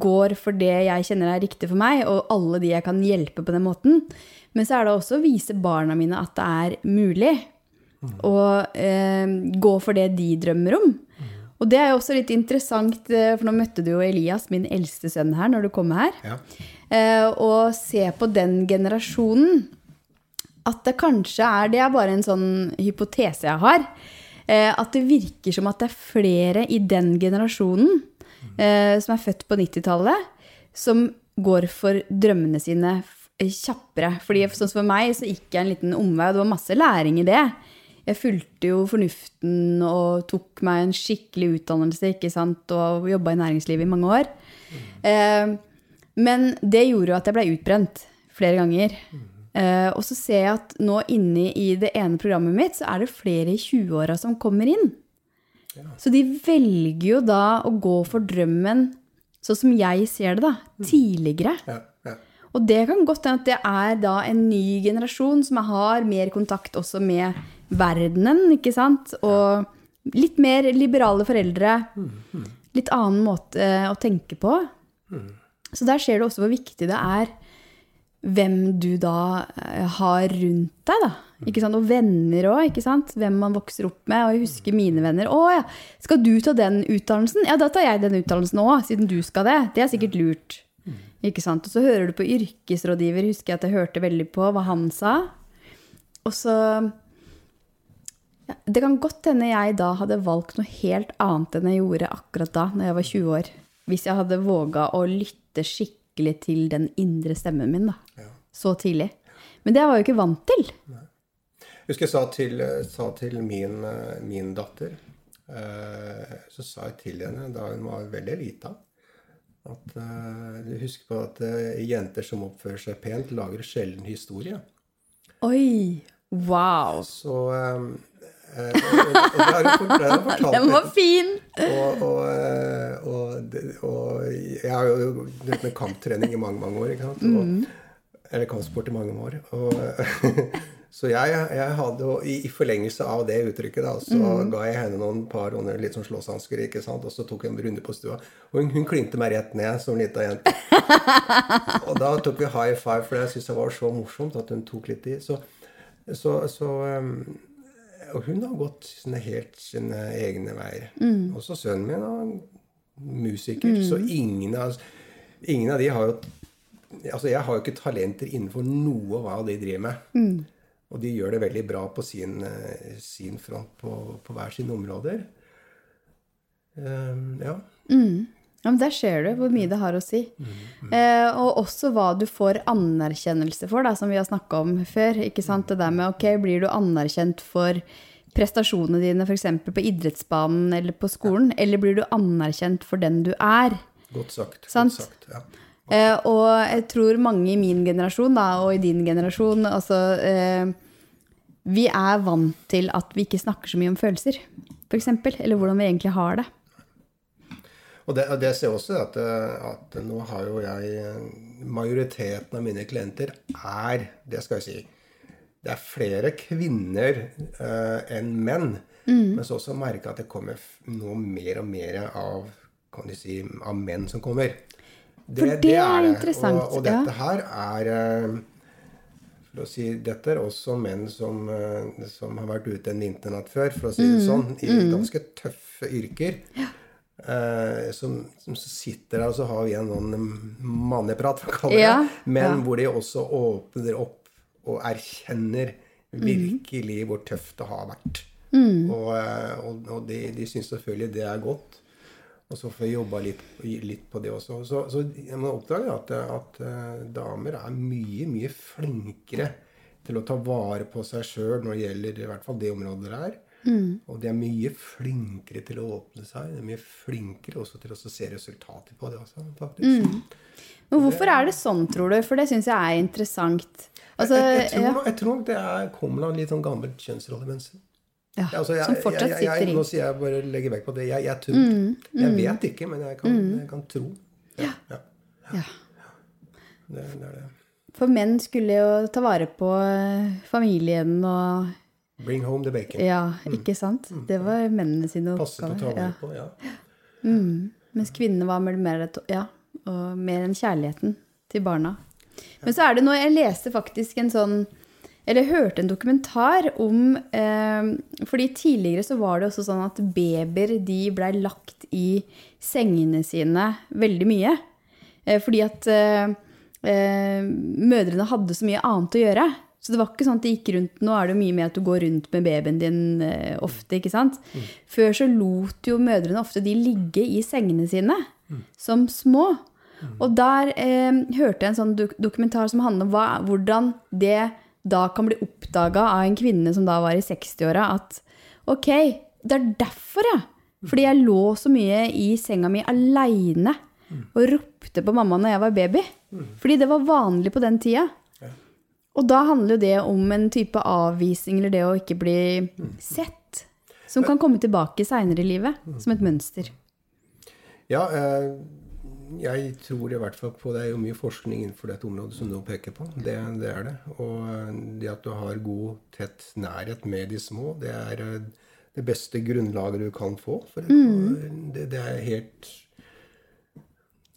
går for det jeg kjenner er riktig for meg, og alle de jeg kan hjelpe på den måten. Men så er det også å vise barna mine at det er mulig å eh, gå for det de drømmer om. Og det er jo også litt interessant, eh, for nå møtte du jo Elias, min eldste sønn, her når du kom her. Ja. Eh, og se på den generasjonen at det kanskje er Det er bare en sånn hypotese jeg har. Eh, at det virker som at det er flere i den generasjonen eh, som er født på 90-tallet, som går for drømmene sine kjappere. Fordi sånn for meg så gikk jeg en liten omvei, og det var masse læring i det. Jeg fulgte jo fornuften og tok meg en skikkelig utdannelse ikke sant? og jobba i næringslivet i mange år. Eh, men det gjorde jo at jeg ble utbrent flere ganger. Uh, og så ser jeg at nå inne i det ene programmet mitt, så er det flere i 20-åra som kommer inn. Ja. Så de velger jo da å gå for drømmen, sånn som jeg ser det, da, mm. tidligere. Ja, ja. Og det kan godt hende at det er da en ny generasjon som har mer kontakt også med verdenen, ikke sant? Og litt mer liberale foreldre. Mm. Litt annen måte å tenke på. Mm. Så der ser du også hvor viktig det er hvem du da eh, har rundt deg, da. Ikke sant? Og venner òg, ikke sant. Hvem man vokser opp med. Og jeg husker mine venner. 'Å ja, skal du ta den utdannelsen?' Ja, da tar jeg den utdannelsen òg, siden du skal det. Det er sikkert lurt. Ikke sant? Og så hører du på yrkesrådgiver, husker jeg at jeg hørte veldig på hva han sa. Og så ja, Det kan godt hende jeg da hadde valgt noe helt annet enn jeg gjorde akkurat da, når jeg var 20 år. Hvis jeg hadde våga å lytte skikkelig til den indre stemmen min da. Så tidlig. Men det var jeg jo ikke vant til. Nei. Jeg husker jeg sa til, sa til min, min, datter eh, Så sa jeg til henne da hun var veldig lita, at uh, husker på at jenter som oppfører seg pent, lager sjelden historie. Oi! Wow! Så um, Eh, og, og, og Den var fin! Og, og, jeg har jo drevet med kamptrening i mange mange år. ikke sant? Og, mm. Eller kampsport i mange år. Og, [laughs] så jeg, jeg hadde i, forlengelse av det uttrykket, da, så ga jeg henne noen par under, litt sånn slåsshansker, ikke sant, og så tok jeg en runde på stua. Og hun, hun klinte meg rett ned som lita jente. [laughs] og da tok vi high five, for jeg syntes det var så morsomt at hun tok litt i. Så, så, så um, Og hun har gått sine helt sine egne veier. Også sønnen min er musiker, så ingen av, ingen av de har jo Altså, jeg har jo ikke talenter innenfor noe av hva de driver med. Og de gjør det veldig bra på sin, eh, sin front på, på hver sine områder. Um, ja. Ja, men Der ser du hvor mye det har å si. Eh, og også hva du får anerkjennelse for, da, som vi har snakka om før. ikke sant? Det der med ok, blir du anerkjent for prestasjonene dine f.eks. på idrettsbanen eller på skolen, eller blir du anerkjent for den du er? Godt sagt. Sant. Godt sagt ja. Eh, og jeg tror mange i min generasjon, da, og i din generasjon, altså eh, Vi er vant til at vi ikke snakker så mye om følelser, f.eks. Eller hvordan vi egentlig har det. Og det, det ser jeg også at, eh, at nå har jo jeg Majoriteten av mine klienter er Det skal jeg si. Det er flere kvinner eh, enn menn. Men så også merke at det kommer noe nå mer og mer av kan du si, av menn som kommer. For det er interessant, Og, og dette her er eh, for å si, Dette er også menn som, eh, som har vært ute en vinternatt før, for å si Mm, det sånn, i ganske tøffe yrker. Eh, som, som sitter der, og så har vi en sånn manneprat, det. Ja, Men ja. hvor de også åpner opp og erkjenner Mm. virkelig hvor tøft det har vært. Og, eh, og, og de, de syns selvfølgelig det er godt. Og så får jeg jobba litt, litt på det også. Så, så man oppdager at, at eh, damer er mye, mye flinkere til å ta vare på seg sjøl når det gjelder i hvert fall det området der. Og de er mye flinkere til å åpne seg. De er mye flinkere også til å se resultater på det også, faktisk. Men hvorfor er det sånn, tror du? For det syns jeg er interessant. Altså, jeg, jeg, tror, ja, jeg tror det er, kommer av litt sånn gammelt kjønnsrollemønster. Ja, Altså, jeg, som fortsatt jeg, jeg, sitter jeg, i. Nå sier jeg bare legger vekk på det. Jeg, jeg tror. Jeg vet ikke, men jeg kan, jeg kan tro. Ja, ja. Ja. Det, det er det. For menn skulle jo ta vare på eh, familien og Bring home the bacon. Ja, ikke sant? Det var mennene sine Passe på å ta vare Ja. på. Ja. Mens kvinnene var mer, mer, ja, og mer enn kjærligheten til barna. Men så er det noe Jeg leste faktisk en sånn Eller hørte en dokumentar om eh, fordi tidligere så var det også sånn at babyer de blei lagt i sengene sine veldig mye. Eh, fordi at eh, eh, mødrene hadde så mye annet å gjøre. Så det var ikke sånn at de gikk rundt Nå er det mye med at du går rundt med babyen din eh, ofte, ikke sant? Før så lot jo mødrene ofte de ligge i sengene sine som små. Og der eh, hørte jeg en sånn dokumentar som handler om hva, hvordan det da kan bli oppdaga av en kvinne som da var i 60-åra, at ok, det er derfor, ja. Fordi jeg lå så mye i senga mi aleine og ropte på mamma når jeg var baby. Fordi det var vanlig på den tida. Og da handler jo det om en type avvisning, eller det å ikke bli sett, som kan komme tilbake seinere i livet, som et mønster. Ja, eh, jeg tror i hvert fall på Det er jo mye forskning innenfor dette området som du peker på. Det, det er det. Og eh, det at du har god, tett nærhet med de små, det er eh, det beste grunnlaget du kan få. For det, det, det er helt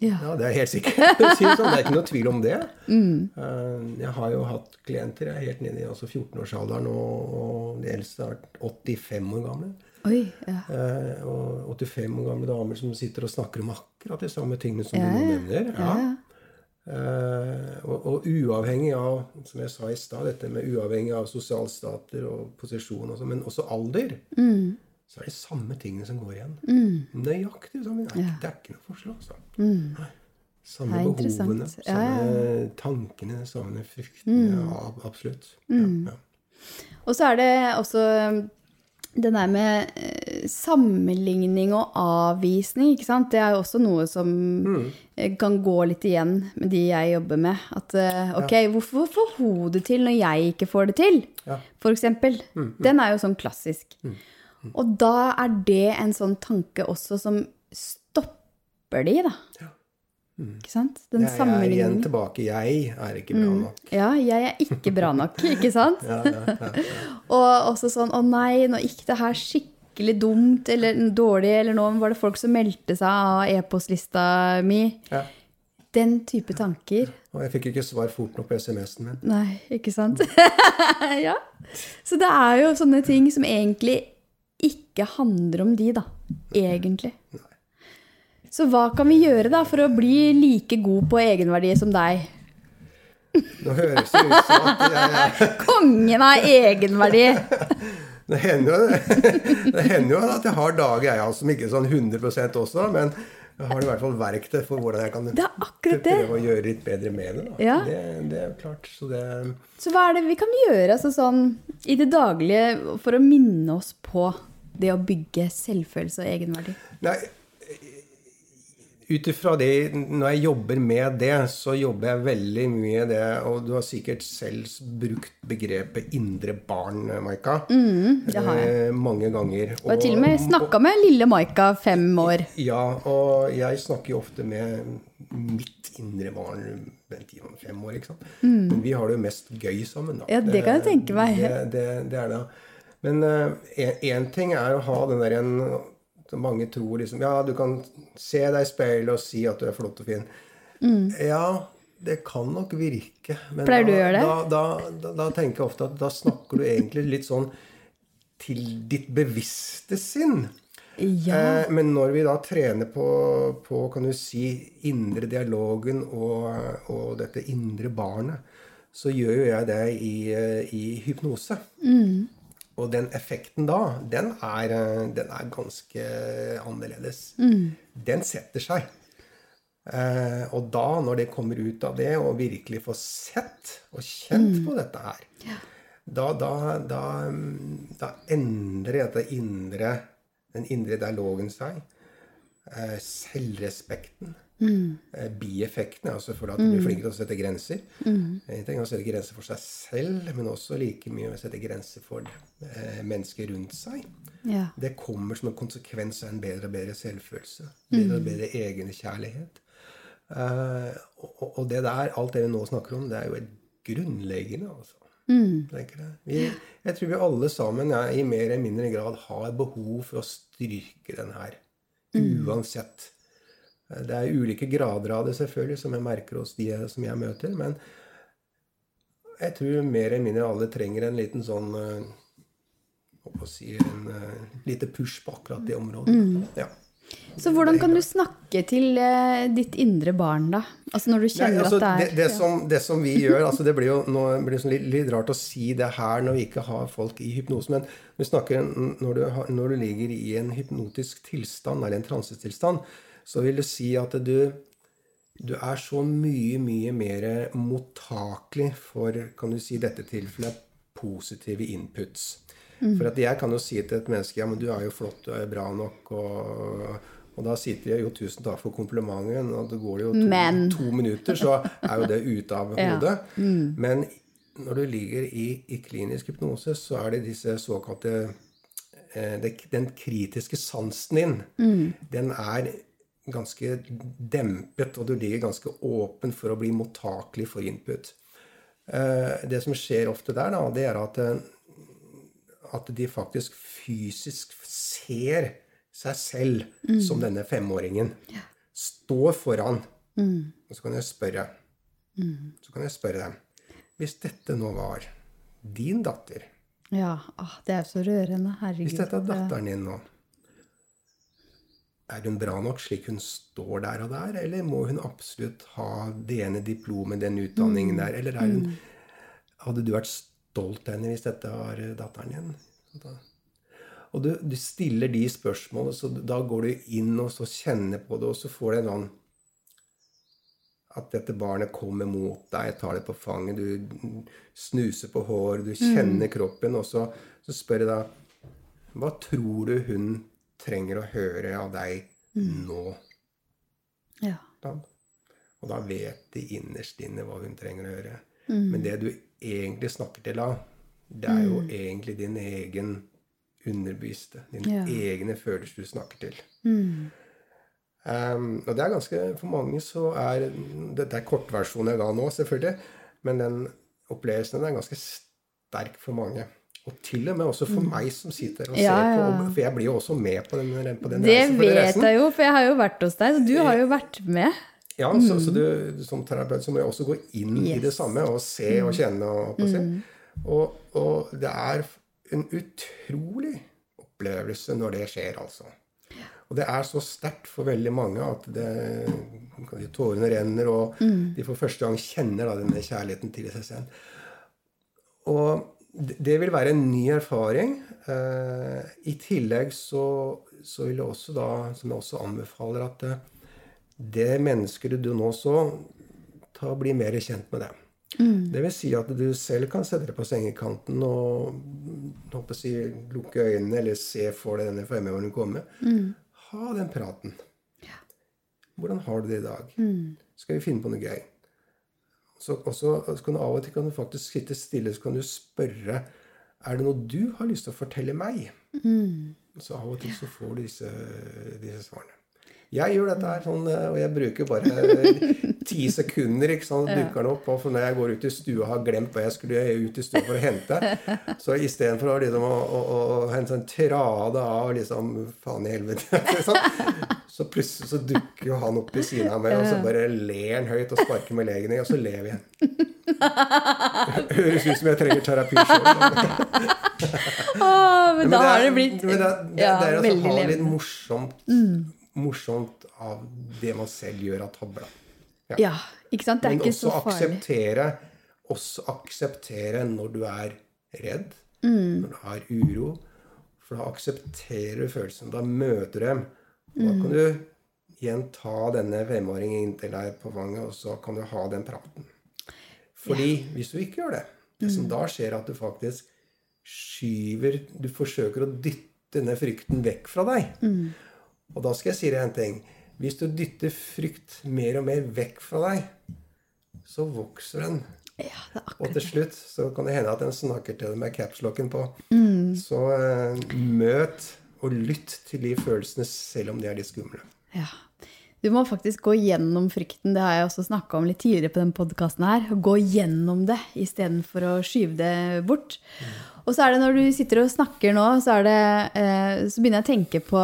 Ja. Ja, det er helt sikkert. [laughs] det sånn. Er ikke noe tvil om det. Mm. Jeg har jo hatt klienter jeg er helt nede i altså 14-årsalderen, og, og de eldste er 85 år gamle. Oi, ja. Eh, og 85 år gamle damer som sitter og snakker om akkurat de samme tingene som Ja, du nå nevner. Ja. Eh, og, og uavhengig av, som jeg sa i stad, dette med uavhengig av sosialstater og posisjon, og så, men også alder, Mm. så er det samme tingene som går igjen. Nøyaktig samme. Det er, det er ikke noe forskjell. Altså. Mm. Samme behovene, samme tankene, samme fryktene. Ab- absolutt. Ja, ja. Og så er det også det der med eh, sammenligning og avvisning, ikke sant? Det er jo også noe som mm. kan gå litt igjen med de jeg jobber med. At ok, ok, hvorfor får hun det til når jeg ikke får det til? Ja. For eksempel. Den er jo sånn klassisk. Og da er det en sånn tanke også som stopper de, da. Ikke sant? Den Jeg er igjen tilbake. Jeg er ikke bra nok. Ja, jeg er ikke bra nok, [laughs] ikke sant? Ja, ja, ja. Og også sånn Å nei, nå gikk det her skikkelig dumt eller dårlig, eller nå var det folk som meldte seg av e-postlista mi. Ja. Den type tanker. Og jeg fikk ikke svar fort nok på SMS-en min. Nei, ikke sant? [laughs] ja. Så det er jo sånne ting som egentlig ikke handler om de, da. Egentlig. Så hva kan vi gjøre da for å bli like god på egenverdi som deg? Nå høres det ut som at jeg, Kongen av egenverdi! [laughs] Det hender jo, det hender jo at jeg har dager jeg har som ikke er sånn 100% også, men jeg har i hvert fall verktøy for hvordan jeg kan Det det. prøve å gjøre litt bedre med det. Da. Ja. Det, det er klart. Så det Så hva er det vi kan gjøre altså sånn, i det daglige for å minne oss på det å bygge selvfølelse og egenverdi? Nei, ut ifra det Når jeg jobber med det, så jobber jeg veldig mye det Og du har sikkert selv brukt begrepet 'indre barn', Maika. Mm, det har jeg. Eh, mange ganger. Og jeg har til og med snakka med lille Maika, fem år. Ja, og jeg snakker jo ofte med mitt indre barn Bent Ivan, fem år, ikke sant. Men vi har det jo mest gøy sammen, da. Mm. Ja, det kan jeg tenke meg. Det, det, det er det. Men én ting er å ha den der en som mange tror liksom Ja, du kan se deg i speilet og si at du er flott og fin. Ja, det kan nok virke. Men Mm. Pleier du å gjøre det? Da, da, da, da tenker jeg ofte at da snakker du egentlig litt sånn til ditt bevisste sinn. Ja. Eh, men når vi da trener på, på kan du si, indre dialogen og, og dette indre barnet, så gjør jo jeg det i, eh, i hypnose. Og den effekten da, den er, eh, den er ganske annerledes. Den setter seg. Eh, og da, når det kommer ut av det, og virkelig får sett og kjent på dette her, da, da, da, mm, da endrer dette indre, den indre dialogen seg. Eh, selvrespekten. Eh, bieffektene, altså for at du blir flinkere til å sette grenser. En ting er å sette grenser for seg selv, men også like mye å sette grenser for eh, mennesker rundt seg. ja. Det kommer som en konsekvens av en bedre og bedre selvfølelse. Bedre og bedre egenkjærlighet. Eh, og, og det der, alt det vi nå snakker om, det er jo et grunnleggende, altså. Mm. jeg. Vi, jeg tror vi alle sammen ja, i mer eller mindre grad har behov for å styrke den her. Uansett. Eh, Det er ulike grader av det, selvfølgelig, som jeg merker hos de som jeg møter. Men jeg tror mer eller mindre alle trenger en liten sånn eh, hva skal si, en eh, lite push på akkurat det området. Ja. Så hvordan kan du snakke til eh, ditt indre barn, da? Altså når du Nei, altså, at det er det, det, som, det som vi gjør altså Det blir jo nå blir sånn litt, litt rart å si det her når vi ikke har folk i hypnose, men vi snakker når du, når du ligger i en hypnotisk tilstand, eller en transetilstand, så vil det si at du, du er så mye, mye mer mottakelig for, kan du si dette tilfellet, positive inputs. For at jeg kan jo si til et menneske ja, men du er jo flott, du er bra nok, og, og da sitter de jo tusen takk for komplimenten, og det går jo to, Men. to minutter, så er jo det ute av [laughs] Ja. hodet. Men når du ligger i, i klinisk hypnose, så er det disse såkalte eh, det, Den kritiske sansen din, den er ganske dempet, og du ligger ganske åpen for å bli mottakelig for input. Eh, det som skjer ofte der, da, det er at, eh, at de faktisk fysisk ser seg selv som denne femåringen. Står foran. Og så kan jeg spørre Så kan jeg spørre dem Hvis dette nå var din datter Ja, ah, det er så rørende. Herregud. Hvis dette er datteren din nå Er hun bra nok slik hun står der og der, eller må hun absolutt ha det ene diplomet, den utdanningen der? Eller er hun Hadde du vært stolt av henne hvis dette var eh, datteren din? Da- Og du, du stiller de spørsmålene, så da går du inn og så kjenner på det, og så får du en sånn At dette barnet kommer mot deg, tar det på fanget, du snuser på håret, du kjenner kroppen, og så, så spør jeg da Hva tror du hun trenger å høre av deg nå? Ja. Og da vet de innerst inne hva hun trenger å høre. Men det du egentlig snakker til da, det er jo egentlig din egen underbevisste. Dine Ja. egne følelser du snakker til. Um, og det er ganske For mange så er Det, det er kortversjonen jeg ga nå, selvfølgelig. Men den opplevelsen den er ganske sterk for mange. Og til og med også for meg som sitter og Mm. Ja, ser på. For jeg blir jo også med på den, på den Det reisen. Det vet jeg jo, for jeg har jo vært hos deg, så du har jo vært med. Ja, så, så du, som terapeut så må jeg også gå inn i det samme og se og kjenne. Og, på seg. og, og det er en utrolig opplevelse når det skjer, altså. Og det er så sterkt for veldig mange at det, tårene renner, og de for første gang kjenner da, denne kjærligheten til seg selv. Og det vil være en ny erfaring. Eh, I tillegg så, så vil jeg også da, som jeg også anbefaler, at eh, det mennesket du nå så, ta og bli mer kjent med det. Det vil si at du selv kan sette deg på sengekanten og håper si, lukke øynene eller se for deg denne fremmedånden komme. Ha den praten. Hvordan har du det i dag? Skal vi finne på noe gøy? Så, og så så kan du av og til kan du faktisk sitte stille så kan du spørre er det noe du har lyst til å fortelle meg. Så av og til så får du disse, disse svarene. Jeg gjør dette her sånn, og jeg bruker bare [laughs] ti sekunder. ikke sant, dukker den opp, og for Når jeg går ut i stua og har glemt hva jeg skulle ut i stua for å hente, så istedenfor liksom, å, å, å hente en trade av liksom, faen i helvete [laughs] sånn, så plutselig så dukker jo han opp ved siden av meg, og så bare ler han høyt og sparker med legen i, og så ler vi igjen. Høres ut som jeg trenger terapi sjøl. oh, men da har det blitt men det, det, ja, det er altså å ha litt morsomt, morsomt, morsomt av det man selv gjør av tabla. Ja. Ja, ikke sant? Det er Men ikke så farlig. akseptere, også akseptere når du er redd, Mm. når du har uro. For da aksepterer du følelsen. Da møter du dem. Og Mm. da kan du igjen ta denne femåringen inntil deg på fanget, og så kan du ha den praten. Fordi hvis du ikke gjør det, det Mm. som da skjer, er at du faktisk skyver Du forsøker å dytte denne frykten vekk fra deg. Mm. Og da skal jeg si deg en ting. Hvis du dytter frykt mer og mer vekk fra deg, så vokser den. Ja, det Og til slutt så kan det hende at den snakker til deg med capslocken på. Mm. Så uh, møt og lytt til de følelsene selv om de er litt skumle. Ja. Du må faktisk gå gjennom frykten. Det har jeg også snakka om litt tidligere på den podkasten her. Gå gjennom det istedenfor å skyve det bort. Og så er det når du sitter og snakker nå, så, er det, eh, så begynner jeg å tenke på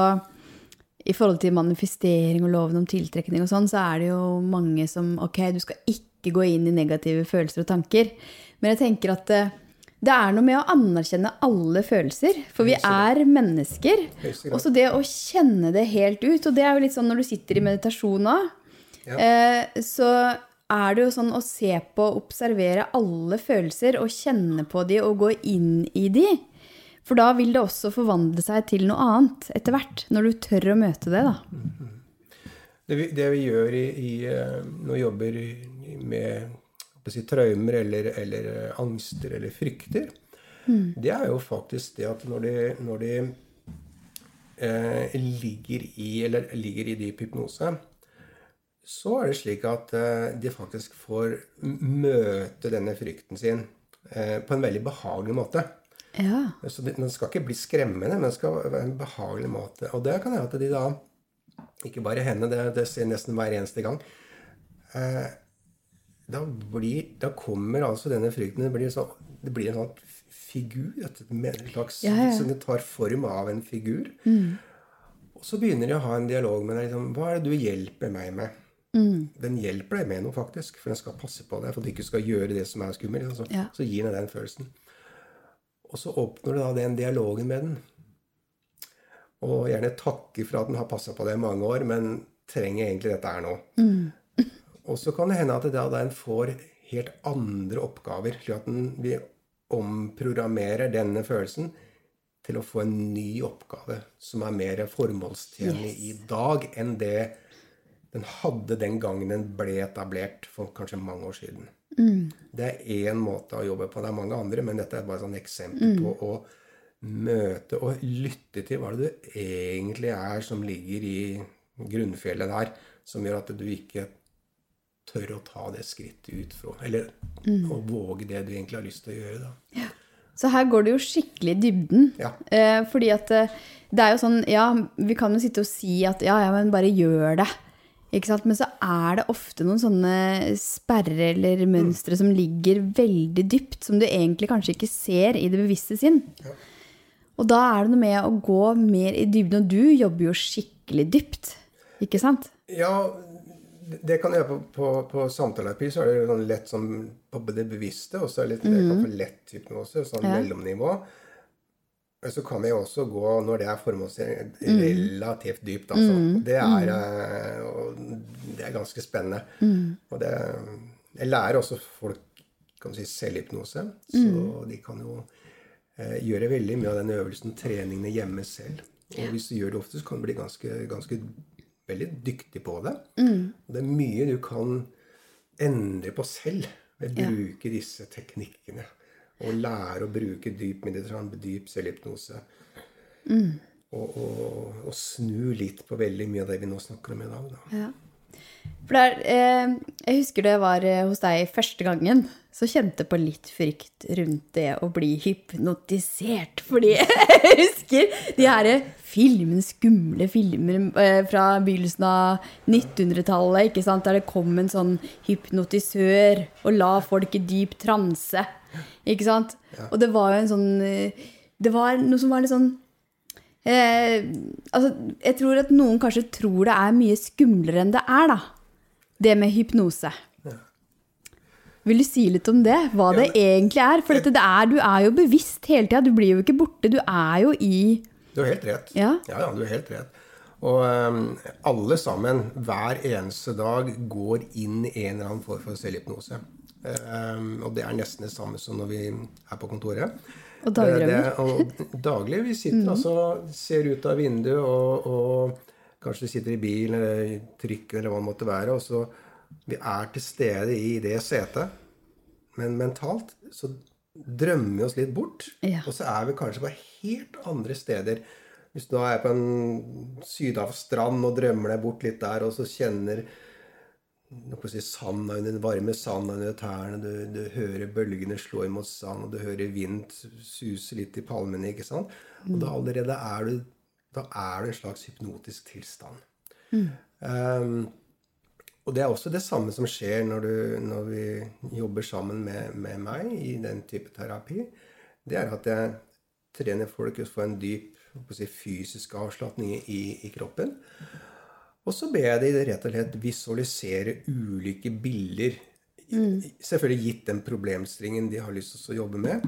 i forhold til manifestering og loven om tiltrekning og sånn, så er det jo mange som Ok, du skal ikke gå inn i negative følelser og tanker. Men jeg tenker at eh, det er noe med å anerkjenne alle følelser. For vi er mennesker. Og så det å kjenne det helt ut. Og det er jo litt sånn når du sitter i meditasjon òg, Ja. eh, så er det jo sånn å se på, observere alle følelser og kjenne på de og gå inn i de. For da vil det også forvandle seg til noe annet etter hvert. Når du tør å møte det, da. Det vi, det vi gjør i, i, eh, når vi jobber med si, traumer eller, eller eh, angster eller frykter, det er jo faktisk det at når de, når de eh, ligger i eller ligger i dyp hypnose, så er det slik at eh, de faktisk får møte denne frykten sin eh, på en veldig behagelig måte. Ja. Så det, Den skal ikke bli skremmende, men den skal være en behagelig måte. Og det kan hende at de da Ikke bare henne, det, det ser nesten hver eneste gang. Eh, da, blir, da kommer altså denne frykten Det blir, så, det blir en sånn figur. Et, en slags, Ja, ja. Som det tar form av en figur. Og så begynner de å ha en dialog med deg. Liksom, Hva er det du hjelper meg med? Den hjelper deg med noe, faktisk. For den skal passe på deg for at du ikke skal gjøre det som er skummelt. Så, Ja. så gir den deg den følelsen. Og så oppnår du da den dialogen med den. Og gjerne takker for at den har passa på deg i mange år, men trenger egentlig dette her nå. Og så kan det hende at det da den får helt andre oppgaver, slik at den vi omprogrammerer denne følelsen til å få en ny oppgave som er mer formålstjenlig i dag enn det den hadde den gangen den ble etablert for kanskje mange år siden. Det er én måte å jobbe på. Det er mange andre, men dette er bare et eksempel på å møte og lytte til hva det du egentlig er som ligger i grunnfjellet der, som gjør at du ikke tør å ta det skrittet ut fra Eller å våge det du egentlig har lyst til å gjøre. da. Så her går det jo skikkelig i dybden. Ja. Eh, fordi at eh, det er jo sånn, ja, vi kan jo sitte og si at ja, ja, men bare gjør det. Ikke sant? Men så er det ofte noen sånne sperrer eller mønstre som ligger veldig dypt, som du egentlig kanskje ikke ser i det bevisste sinn. Og da er det noe med å gå mer i dybden, og du jobber jo skikkelig dypt. Ikke sant? Ja, det kan gjøre på, på, på samtaleterapi. Så er det sånn lett sånn på det bevisste, og så er det litt det kan få lett hypnose, sånn Ja. mellomnivå. Men så kan vi også gå, når det er formålstrening, relativt dypt, altså. Det, er, eh, og det er ganske spennende. Og det Jeg lærer også folk kan si, selvhypnose, så de kan jo eh, gjøre veldig mye av den øvelsen, treningene, hjemme selv. Og hvis du gjør det ofte, så kan det bli ganske, ganske veldig dyktig på det. Mm. det er mye du kan endre på selv ved å bruke disse teknikkene. Og lære å bruke dyp meditasjon, dyp selvhypnose. Og, og, og snu litt på veldig mye av det vi nå snakker om i dag. Da. Ja. For det er, eh, jeg husker det var eh, hos deg første gangen, så kjente jeg på litt frykt rundt det å bli hypnotisert. Fordi [laughs] jeg husker de her filmene, skumle filmer eh, fra begynnelsen av 1900-tallet, ikke sant? der det kom en sånn hypnotisør og la folk i dyp transe. Ikke sant? Og det var jo en sånn eh, Det var noe som var litt sånn Eh, altså, jeg tror at noen kanskje tror det er mye skumlere enn det er, da. Det med hypnose. Vil du si litt om det? Hva det egentlig er? For dette, det er, du er jo bevisst hele tida. Du blir jo ikke borte. Du er jo i Du har helt rett. Ja. ja, ja, du har helt rett. Og um, alle sammen, hver eneste dag, går inn i en eller annen form for selvhypnose. Um, og det er nesten det samme som når vi er på kontoret. Og dagdrømmer. Eh, Det, og daglig. Vi sitter altså, ser ut av vinduet, og, og kanskje du sitter i bilen eller trykken eller hva det måtte være. Og så vi er til stede i det setet. Men mentalt så drømmer vi oss litt bort. Ja. Og så er vi kanskje på helt andre steder. Hvis du da er på en sydhavsstrand og drømmer deg bort litt der, og så kjenner si, sanda under, den varme sanda under tærne, du, du hører bølgene slå imot sand, og du hører vind suse litt i palmene, ikke sant? Og da allerede er du da er du en slags hypnotisk tilstand. Um, og det er også det samme som skjer når, du, når vi jobber sammen med, med meg i den type terapi. Det er at jeg trener folk til å få en dyp si, fysisk avslapning i, i kroppen. Og så ber jeg de rett og slett visualisere ulike bilder. Selvfølgelig gitt den problemstillingen de har lyst til å jobbe med.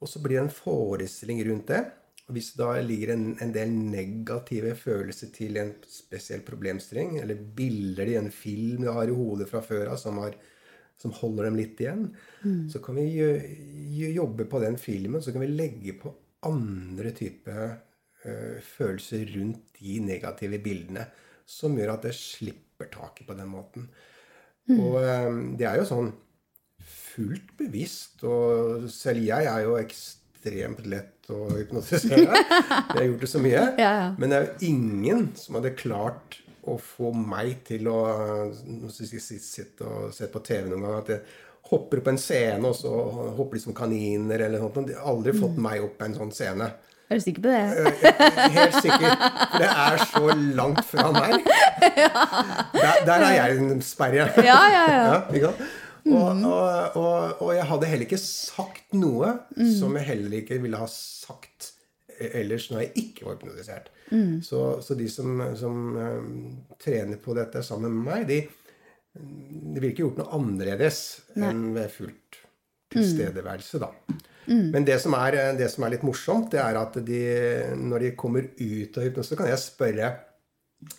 Og så blir det en forestilling rundt det. Og hvis det da ligger en, en del negative følelser til en spesiell problemstilling, eller bilder i en film de har i hodet fra før av som, som holder dem litt igjen, så kan vi jobbe på den filmen, så kan vi legge på andre typer eh, følelser rundt de negative bildene, som gjør at det slipper taket på den måten. Og eh, det er jo sånn fullt bevisst, og selv jeg er jo ekstremt lett å hypnotisere. [laughs] Jeg har gjort det så mye. Ja, ja. Men det er jo ingen som hadde klart å få meg til å jeg sitte og se på TV noen gang at jeg hopper på en scene, og så hopper de som kaniner eller noe sånt. De har aldri fått meg opp på en sånn scene. Er du sikker på det? Helt sikkert. For det er så langt fra meg. [laughs] Der, der er jeg en sperre. Ja, ja, ja. [laughs] ja? Og, og, og, og jeg hadde heller ikke sagt noe som jeg heller ikke ville ha sagt ellers når jeg ikke var hypnotisert. Så, så de som, som eh, trener på dette sammen med meg, de, de ville ikke gjort noe annerledes enn ved fullt tilstedeværelse, da. Men det som, er, det som er litt morsomt, det er at de, når de kommer ut av hypnose, så kan jeg spørre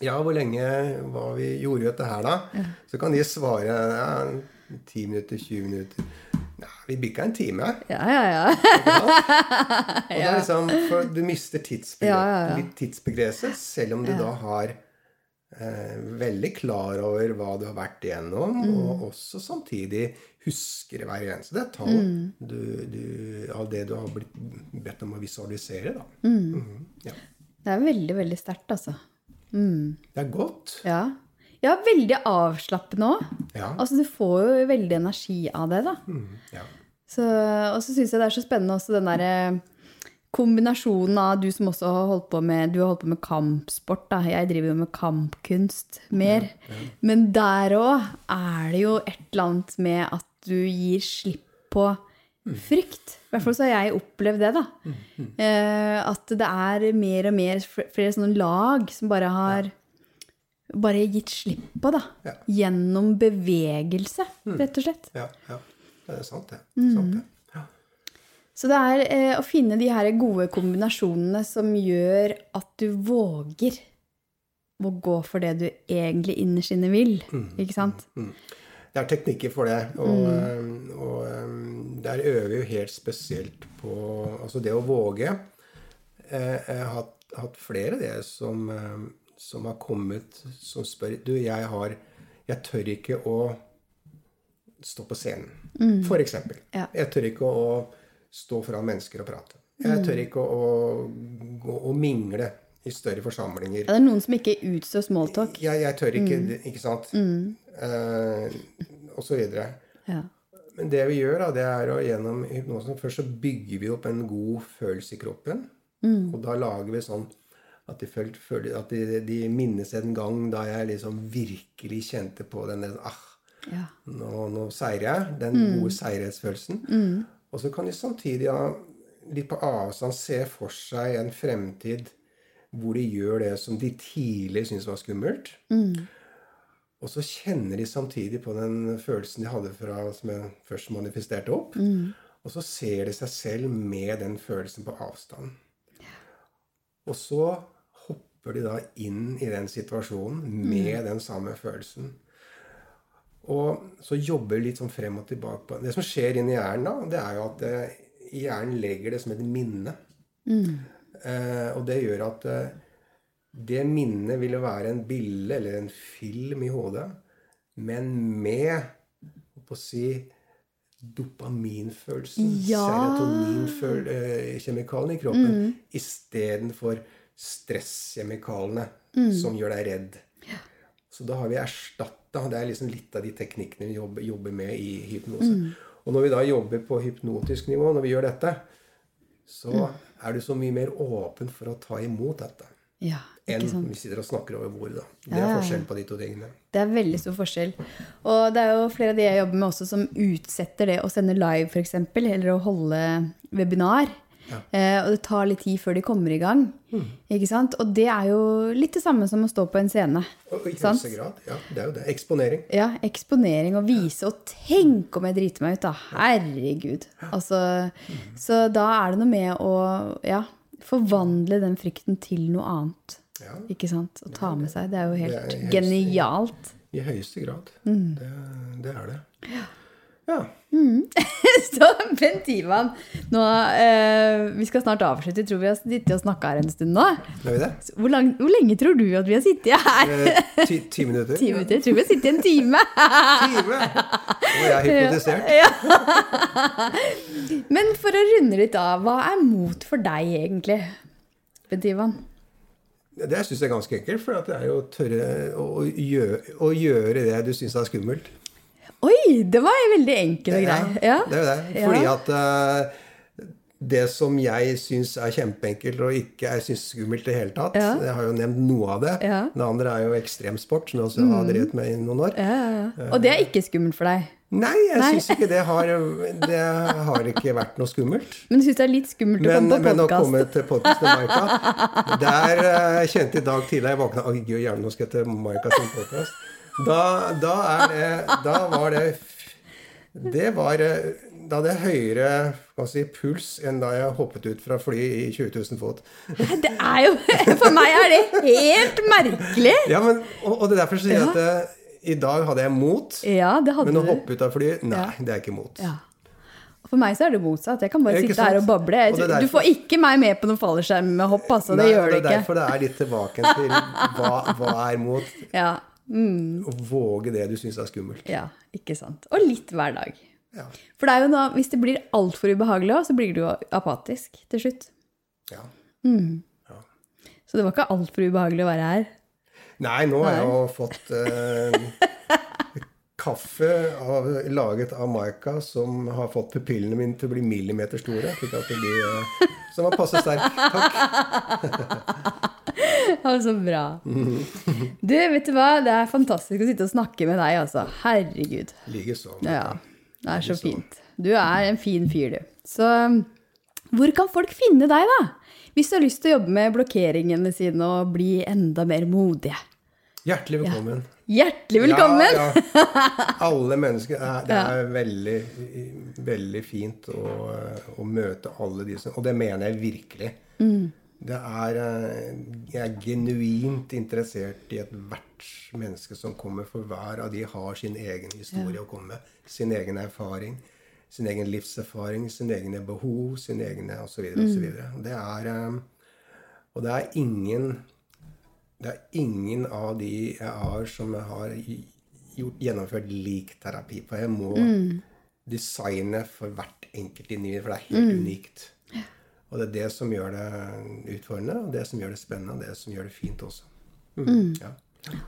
ja, hvor lenge var vi, gjorde vi dette her, da? Så kan de svare ja, 10 minutter, 20 minutter. Ja, vi bikka en time. Ja, ja, ja. [laughs] Og det er liksom, for du mister tidsbegrep, Ja, ja, ja. litt selv om du da har eh, veldig klar over hva du har vært igjennom, Mm. og også samtidig husker hver eneste detalj Mm. du, du, av det du har blitt bedt om å visualisere. Da. Mm. Mm, ja. Det er veldig, veldig sterkt, altså. Det er godt. Ja. ja, veldig avslappende òg. Ja. Altså, du får jo veldig energi av det, da. Mhm, ja. Så, og så syns jeg det er så spennende også den derre kombinasjonen av du som også har holdt på med, du har holdt på med kampsport. Da. Jeg driver jo med kampkunst mer. Men der òg er det jo et eller annet med at du gir slipp på frykt. I hvert fall så har jeg opplevd det, da. Eh, at det er mer og mer flere sånne lag som bare har bare gitt slipp på, da. Ja. Gjennom bevegelse, rett og slett. Ja, ja. Det er sant, det. Mm. Sant, det. Ja. Så det er eh, å finne de her gode kombinasjonene som gjør at du våger å gå for det du egentlig innerst inne vil. Ikke sant? Det er teknikker for det. Og, mm. og og der øver vi jo helt spesielt på Altså det å våge. Eh, Jeg har hatt, hatt flere det som, som har kommet som spør Du, jeg har Jeg tør ikke å stå på scenen, for eksempel. Ja. Jeg tør ikke å stå foran mennesker og prate. Jeg tør ikke å å, å mingle i større forsamlinger. Ja, det er noen som ikke utstår smalltalk. Ja, jeg tør ikke, ikke sant? Eh, og så videre. Ja. Men det vi gjør, da, det er å gjennom hypnosen Først så bygger vi opp en god følelse i kroppen. Og da lager vi sånn at de, føl, føler, at de, de minnes en gang da jeg liksom virkelig kjente på den der ah, Ja. nå, nå seirer jeg. Den gode seierhetsfølelsen. Og så kan de samtidig ja, litt på avstand se for seg en fremtid hvor de gjør det som de tidligere syntes var skummelt. Og så kjenner de samtidig på den følelsen de hadde fra, som jeg først manifesterte opp. Og så ser de seg selv med den følelsen på avstand. Og så hopper de da inn i den situasjonen med den samme følelsen. Og så jobber litt sånn frem og tilbake på Det som skjer inni hjernen da, det er jo at eh, hjernen legger det som et minne. Eh, og det gjør at eh, det minnet ville være en bilde eller en film i hodet, men med på å si dopaminfølelsen, Ja. serotoninkjemikalien i kroppen, istedenfor stresskjemikalene som gjør deg redd. Så da har vi erstatta Det er liksom litt av de teknikkene vi jobber, jobber med i hypnose. Og når vi da jobber på hypnotisk nivå, når vi gjør dette, så er du så mye mer åpen for å ta imot dette ja, enn sant. vi sitter og snakker over bordet. da. Det er forskjell på de to tingene. Det er veldig stor forskjell. Og det er jo flere av de jeg jobber med også som utsetter det å sende live, f.eks., eller å holde webinar. Eh, og det tar litt tid før de kommer i gang. Mm. Ikke sant? Og det er jo litt det samme som å stå på en scene. Og i Sant? høyeste grad. Ja, det er jo det. Eksponering. Ja, eksponering og vise. Og tenk om jeg driter meg ut, da! Herregud. Altså, så da er det noe med å ja, forvandle den frykten til noe annet. Ja, Ikke sant? Å ta med seg. Det er jo helt er helt- genialt. I høyeste grad. Mm. Det, det er det. Ja. [laughs] Så Bent Ivan, nå, eh, vi skal snart avslutte. Tror vi har sittet og snakka her en stund nå. Vi det? Hvor, lang, hvor lenge tror du at vi har sittet her? Eh, Ti, ti minutter? [laughs] Ti minutter? Jeg tror vi har sittet i en time. [laughs] Time! Og jeg er hypnotisert. Men for å runde litt av, hva er mot for deg egentlig, Bent Ivan? Det syns jeg er ganske enkelt, for det er jo å tørre å, å, gjøre, å gjøre det du syns er skummelt. Oi, det var veldig enkel og grei. Ja. Det er jo det. Fordi at uh, det som jeg syns er kjempeenkelt og ikke er synes skummelt i det hele tatt. Jeg har jo nevnt noe av det. Mm. Det andre er jo ekstremsport, som jeg også har drevet med i noen år. Ja, ja, ja. Og det er ikke skummelt for deg? Nei, jeg syns ikke det har, det har ikke vært noe skummelt. Men du syns det er litt skummelt å Men, komme på men å komme til podkast til Maika Der uh, kjente i dag tidlig jeg våkna Å, gud, gjerne nå skal jeg til Maika sin podkast. Da, da er det Da var det Det var eh, Da hadde jeg høyere hva si, puls enn da jeg hoppet ut fra fly i 20 000 fot. Det er jo [laughs] For meg er det helt merkelig! Ja, men, og, og det er derfor jeg sier at eh, i dag hadde jeg mot, Ja, det men å du. hoppe ut av fly, nei, Ja. det er ikke mot. Ja. For meg så er det motsatt. Jeg kan bare sitte sitte her og bable. Og det Du får ikke meg med på noen fallskjermhopp, altså. Det gjør og ikke. det er derfor det er litt tilbake til hva, hva er mot Ja. Å våge det du syns er skummelt. ja, ikke sant. Og litt hver dag. Ja. For det er jo nå, hvis det blir altfor ubehagelig òg, så blir du jo apatisk til slutt. ja. Så det var ikke altfor ubehagelig å være her. Nei, nå har jeg jo fått eh, [laughs] kaffe av, laget av Maika som har fått pupillene mine til å bli millimeter store. Slik at de blir, eh, som var passe sterk. Takk. [laughs] Ja, så bra. Du, vet du hva? Det er fantastisk å sitte og snakke med deg, altså. Herregud. Likeså. Ja, det er så fint. Du er en fin fyr, du. Så hvor kan folk finne deg, da? Hvis du har lyst til å jobbe med blokkeringene sine og bli enda mer modige. Hjertelig velkommen. Hjertelig velkommen! Ja, ja. Alle mennesker. er- Det er veldig, veldig fint å, å møte alle de som Og det mener jeg virkelig. Det er eh, Jeg er genuint interessert i ethvert menneske som kommer, for hver av de har sin egen historie å komme med. Sin egen erfaring. Sin egen livserfaring, sine egne behov, sine egne osv. osv. Det er eh, Og det er ingen det er ingen av de jeg har som jeg har gjort, gjennomført lik terapi på. Jeg må designe for hvert enkelt individ, for det er helt unikt. Og det er det som gjør det utfordrende, og det som gjør det spennende, og det som gjør det fint også. Mm. Ja.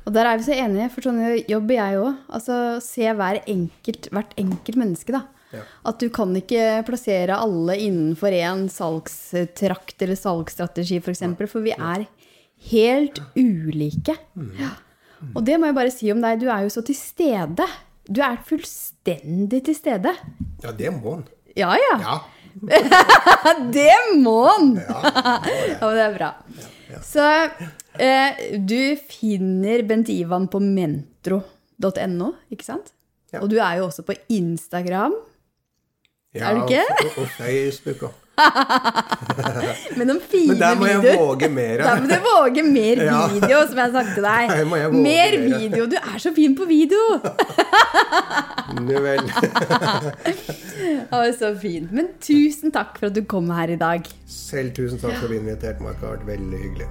Og der er vi så enige, for sånn jobber jeg òg. Altså se hver enkelt, hvert enkelt menneske, da. Ja. At du kan ikke plassere alle innenfor én salgstrakt eller salgsstrategi, f.eks. For, eksempel, for vi er helt ulike. Ja. Og det må jeg bare si om deg, du er jo så til stede. Du er fullstendig til stede. ja, det må en. Ja, ja. Ja. [laughs] Det må han! [laughs] ja. Men det er bra. Så eh, du finner Bent Ivan på mentro.no, ikke sant? Og du er jo også på Instagram. ja Er du ikke? Og, og Facebook òg. [laughs] Med om fine Men der må jeg videoer. våge mer. Der må du våge mer [laughs] video, som jeg sagt til deg. Mer mer. video. Du er så fin på video! [laughs] Nå vel. Å, så fint. Men tusen takk for at du kom her i dag. Selv tusen takk for at du inviterte meg. Det har vært veldig hyggelig.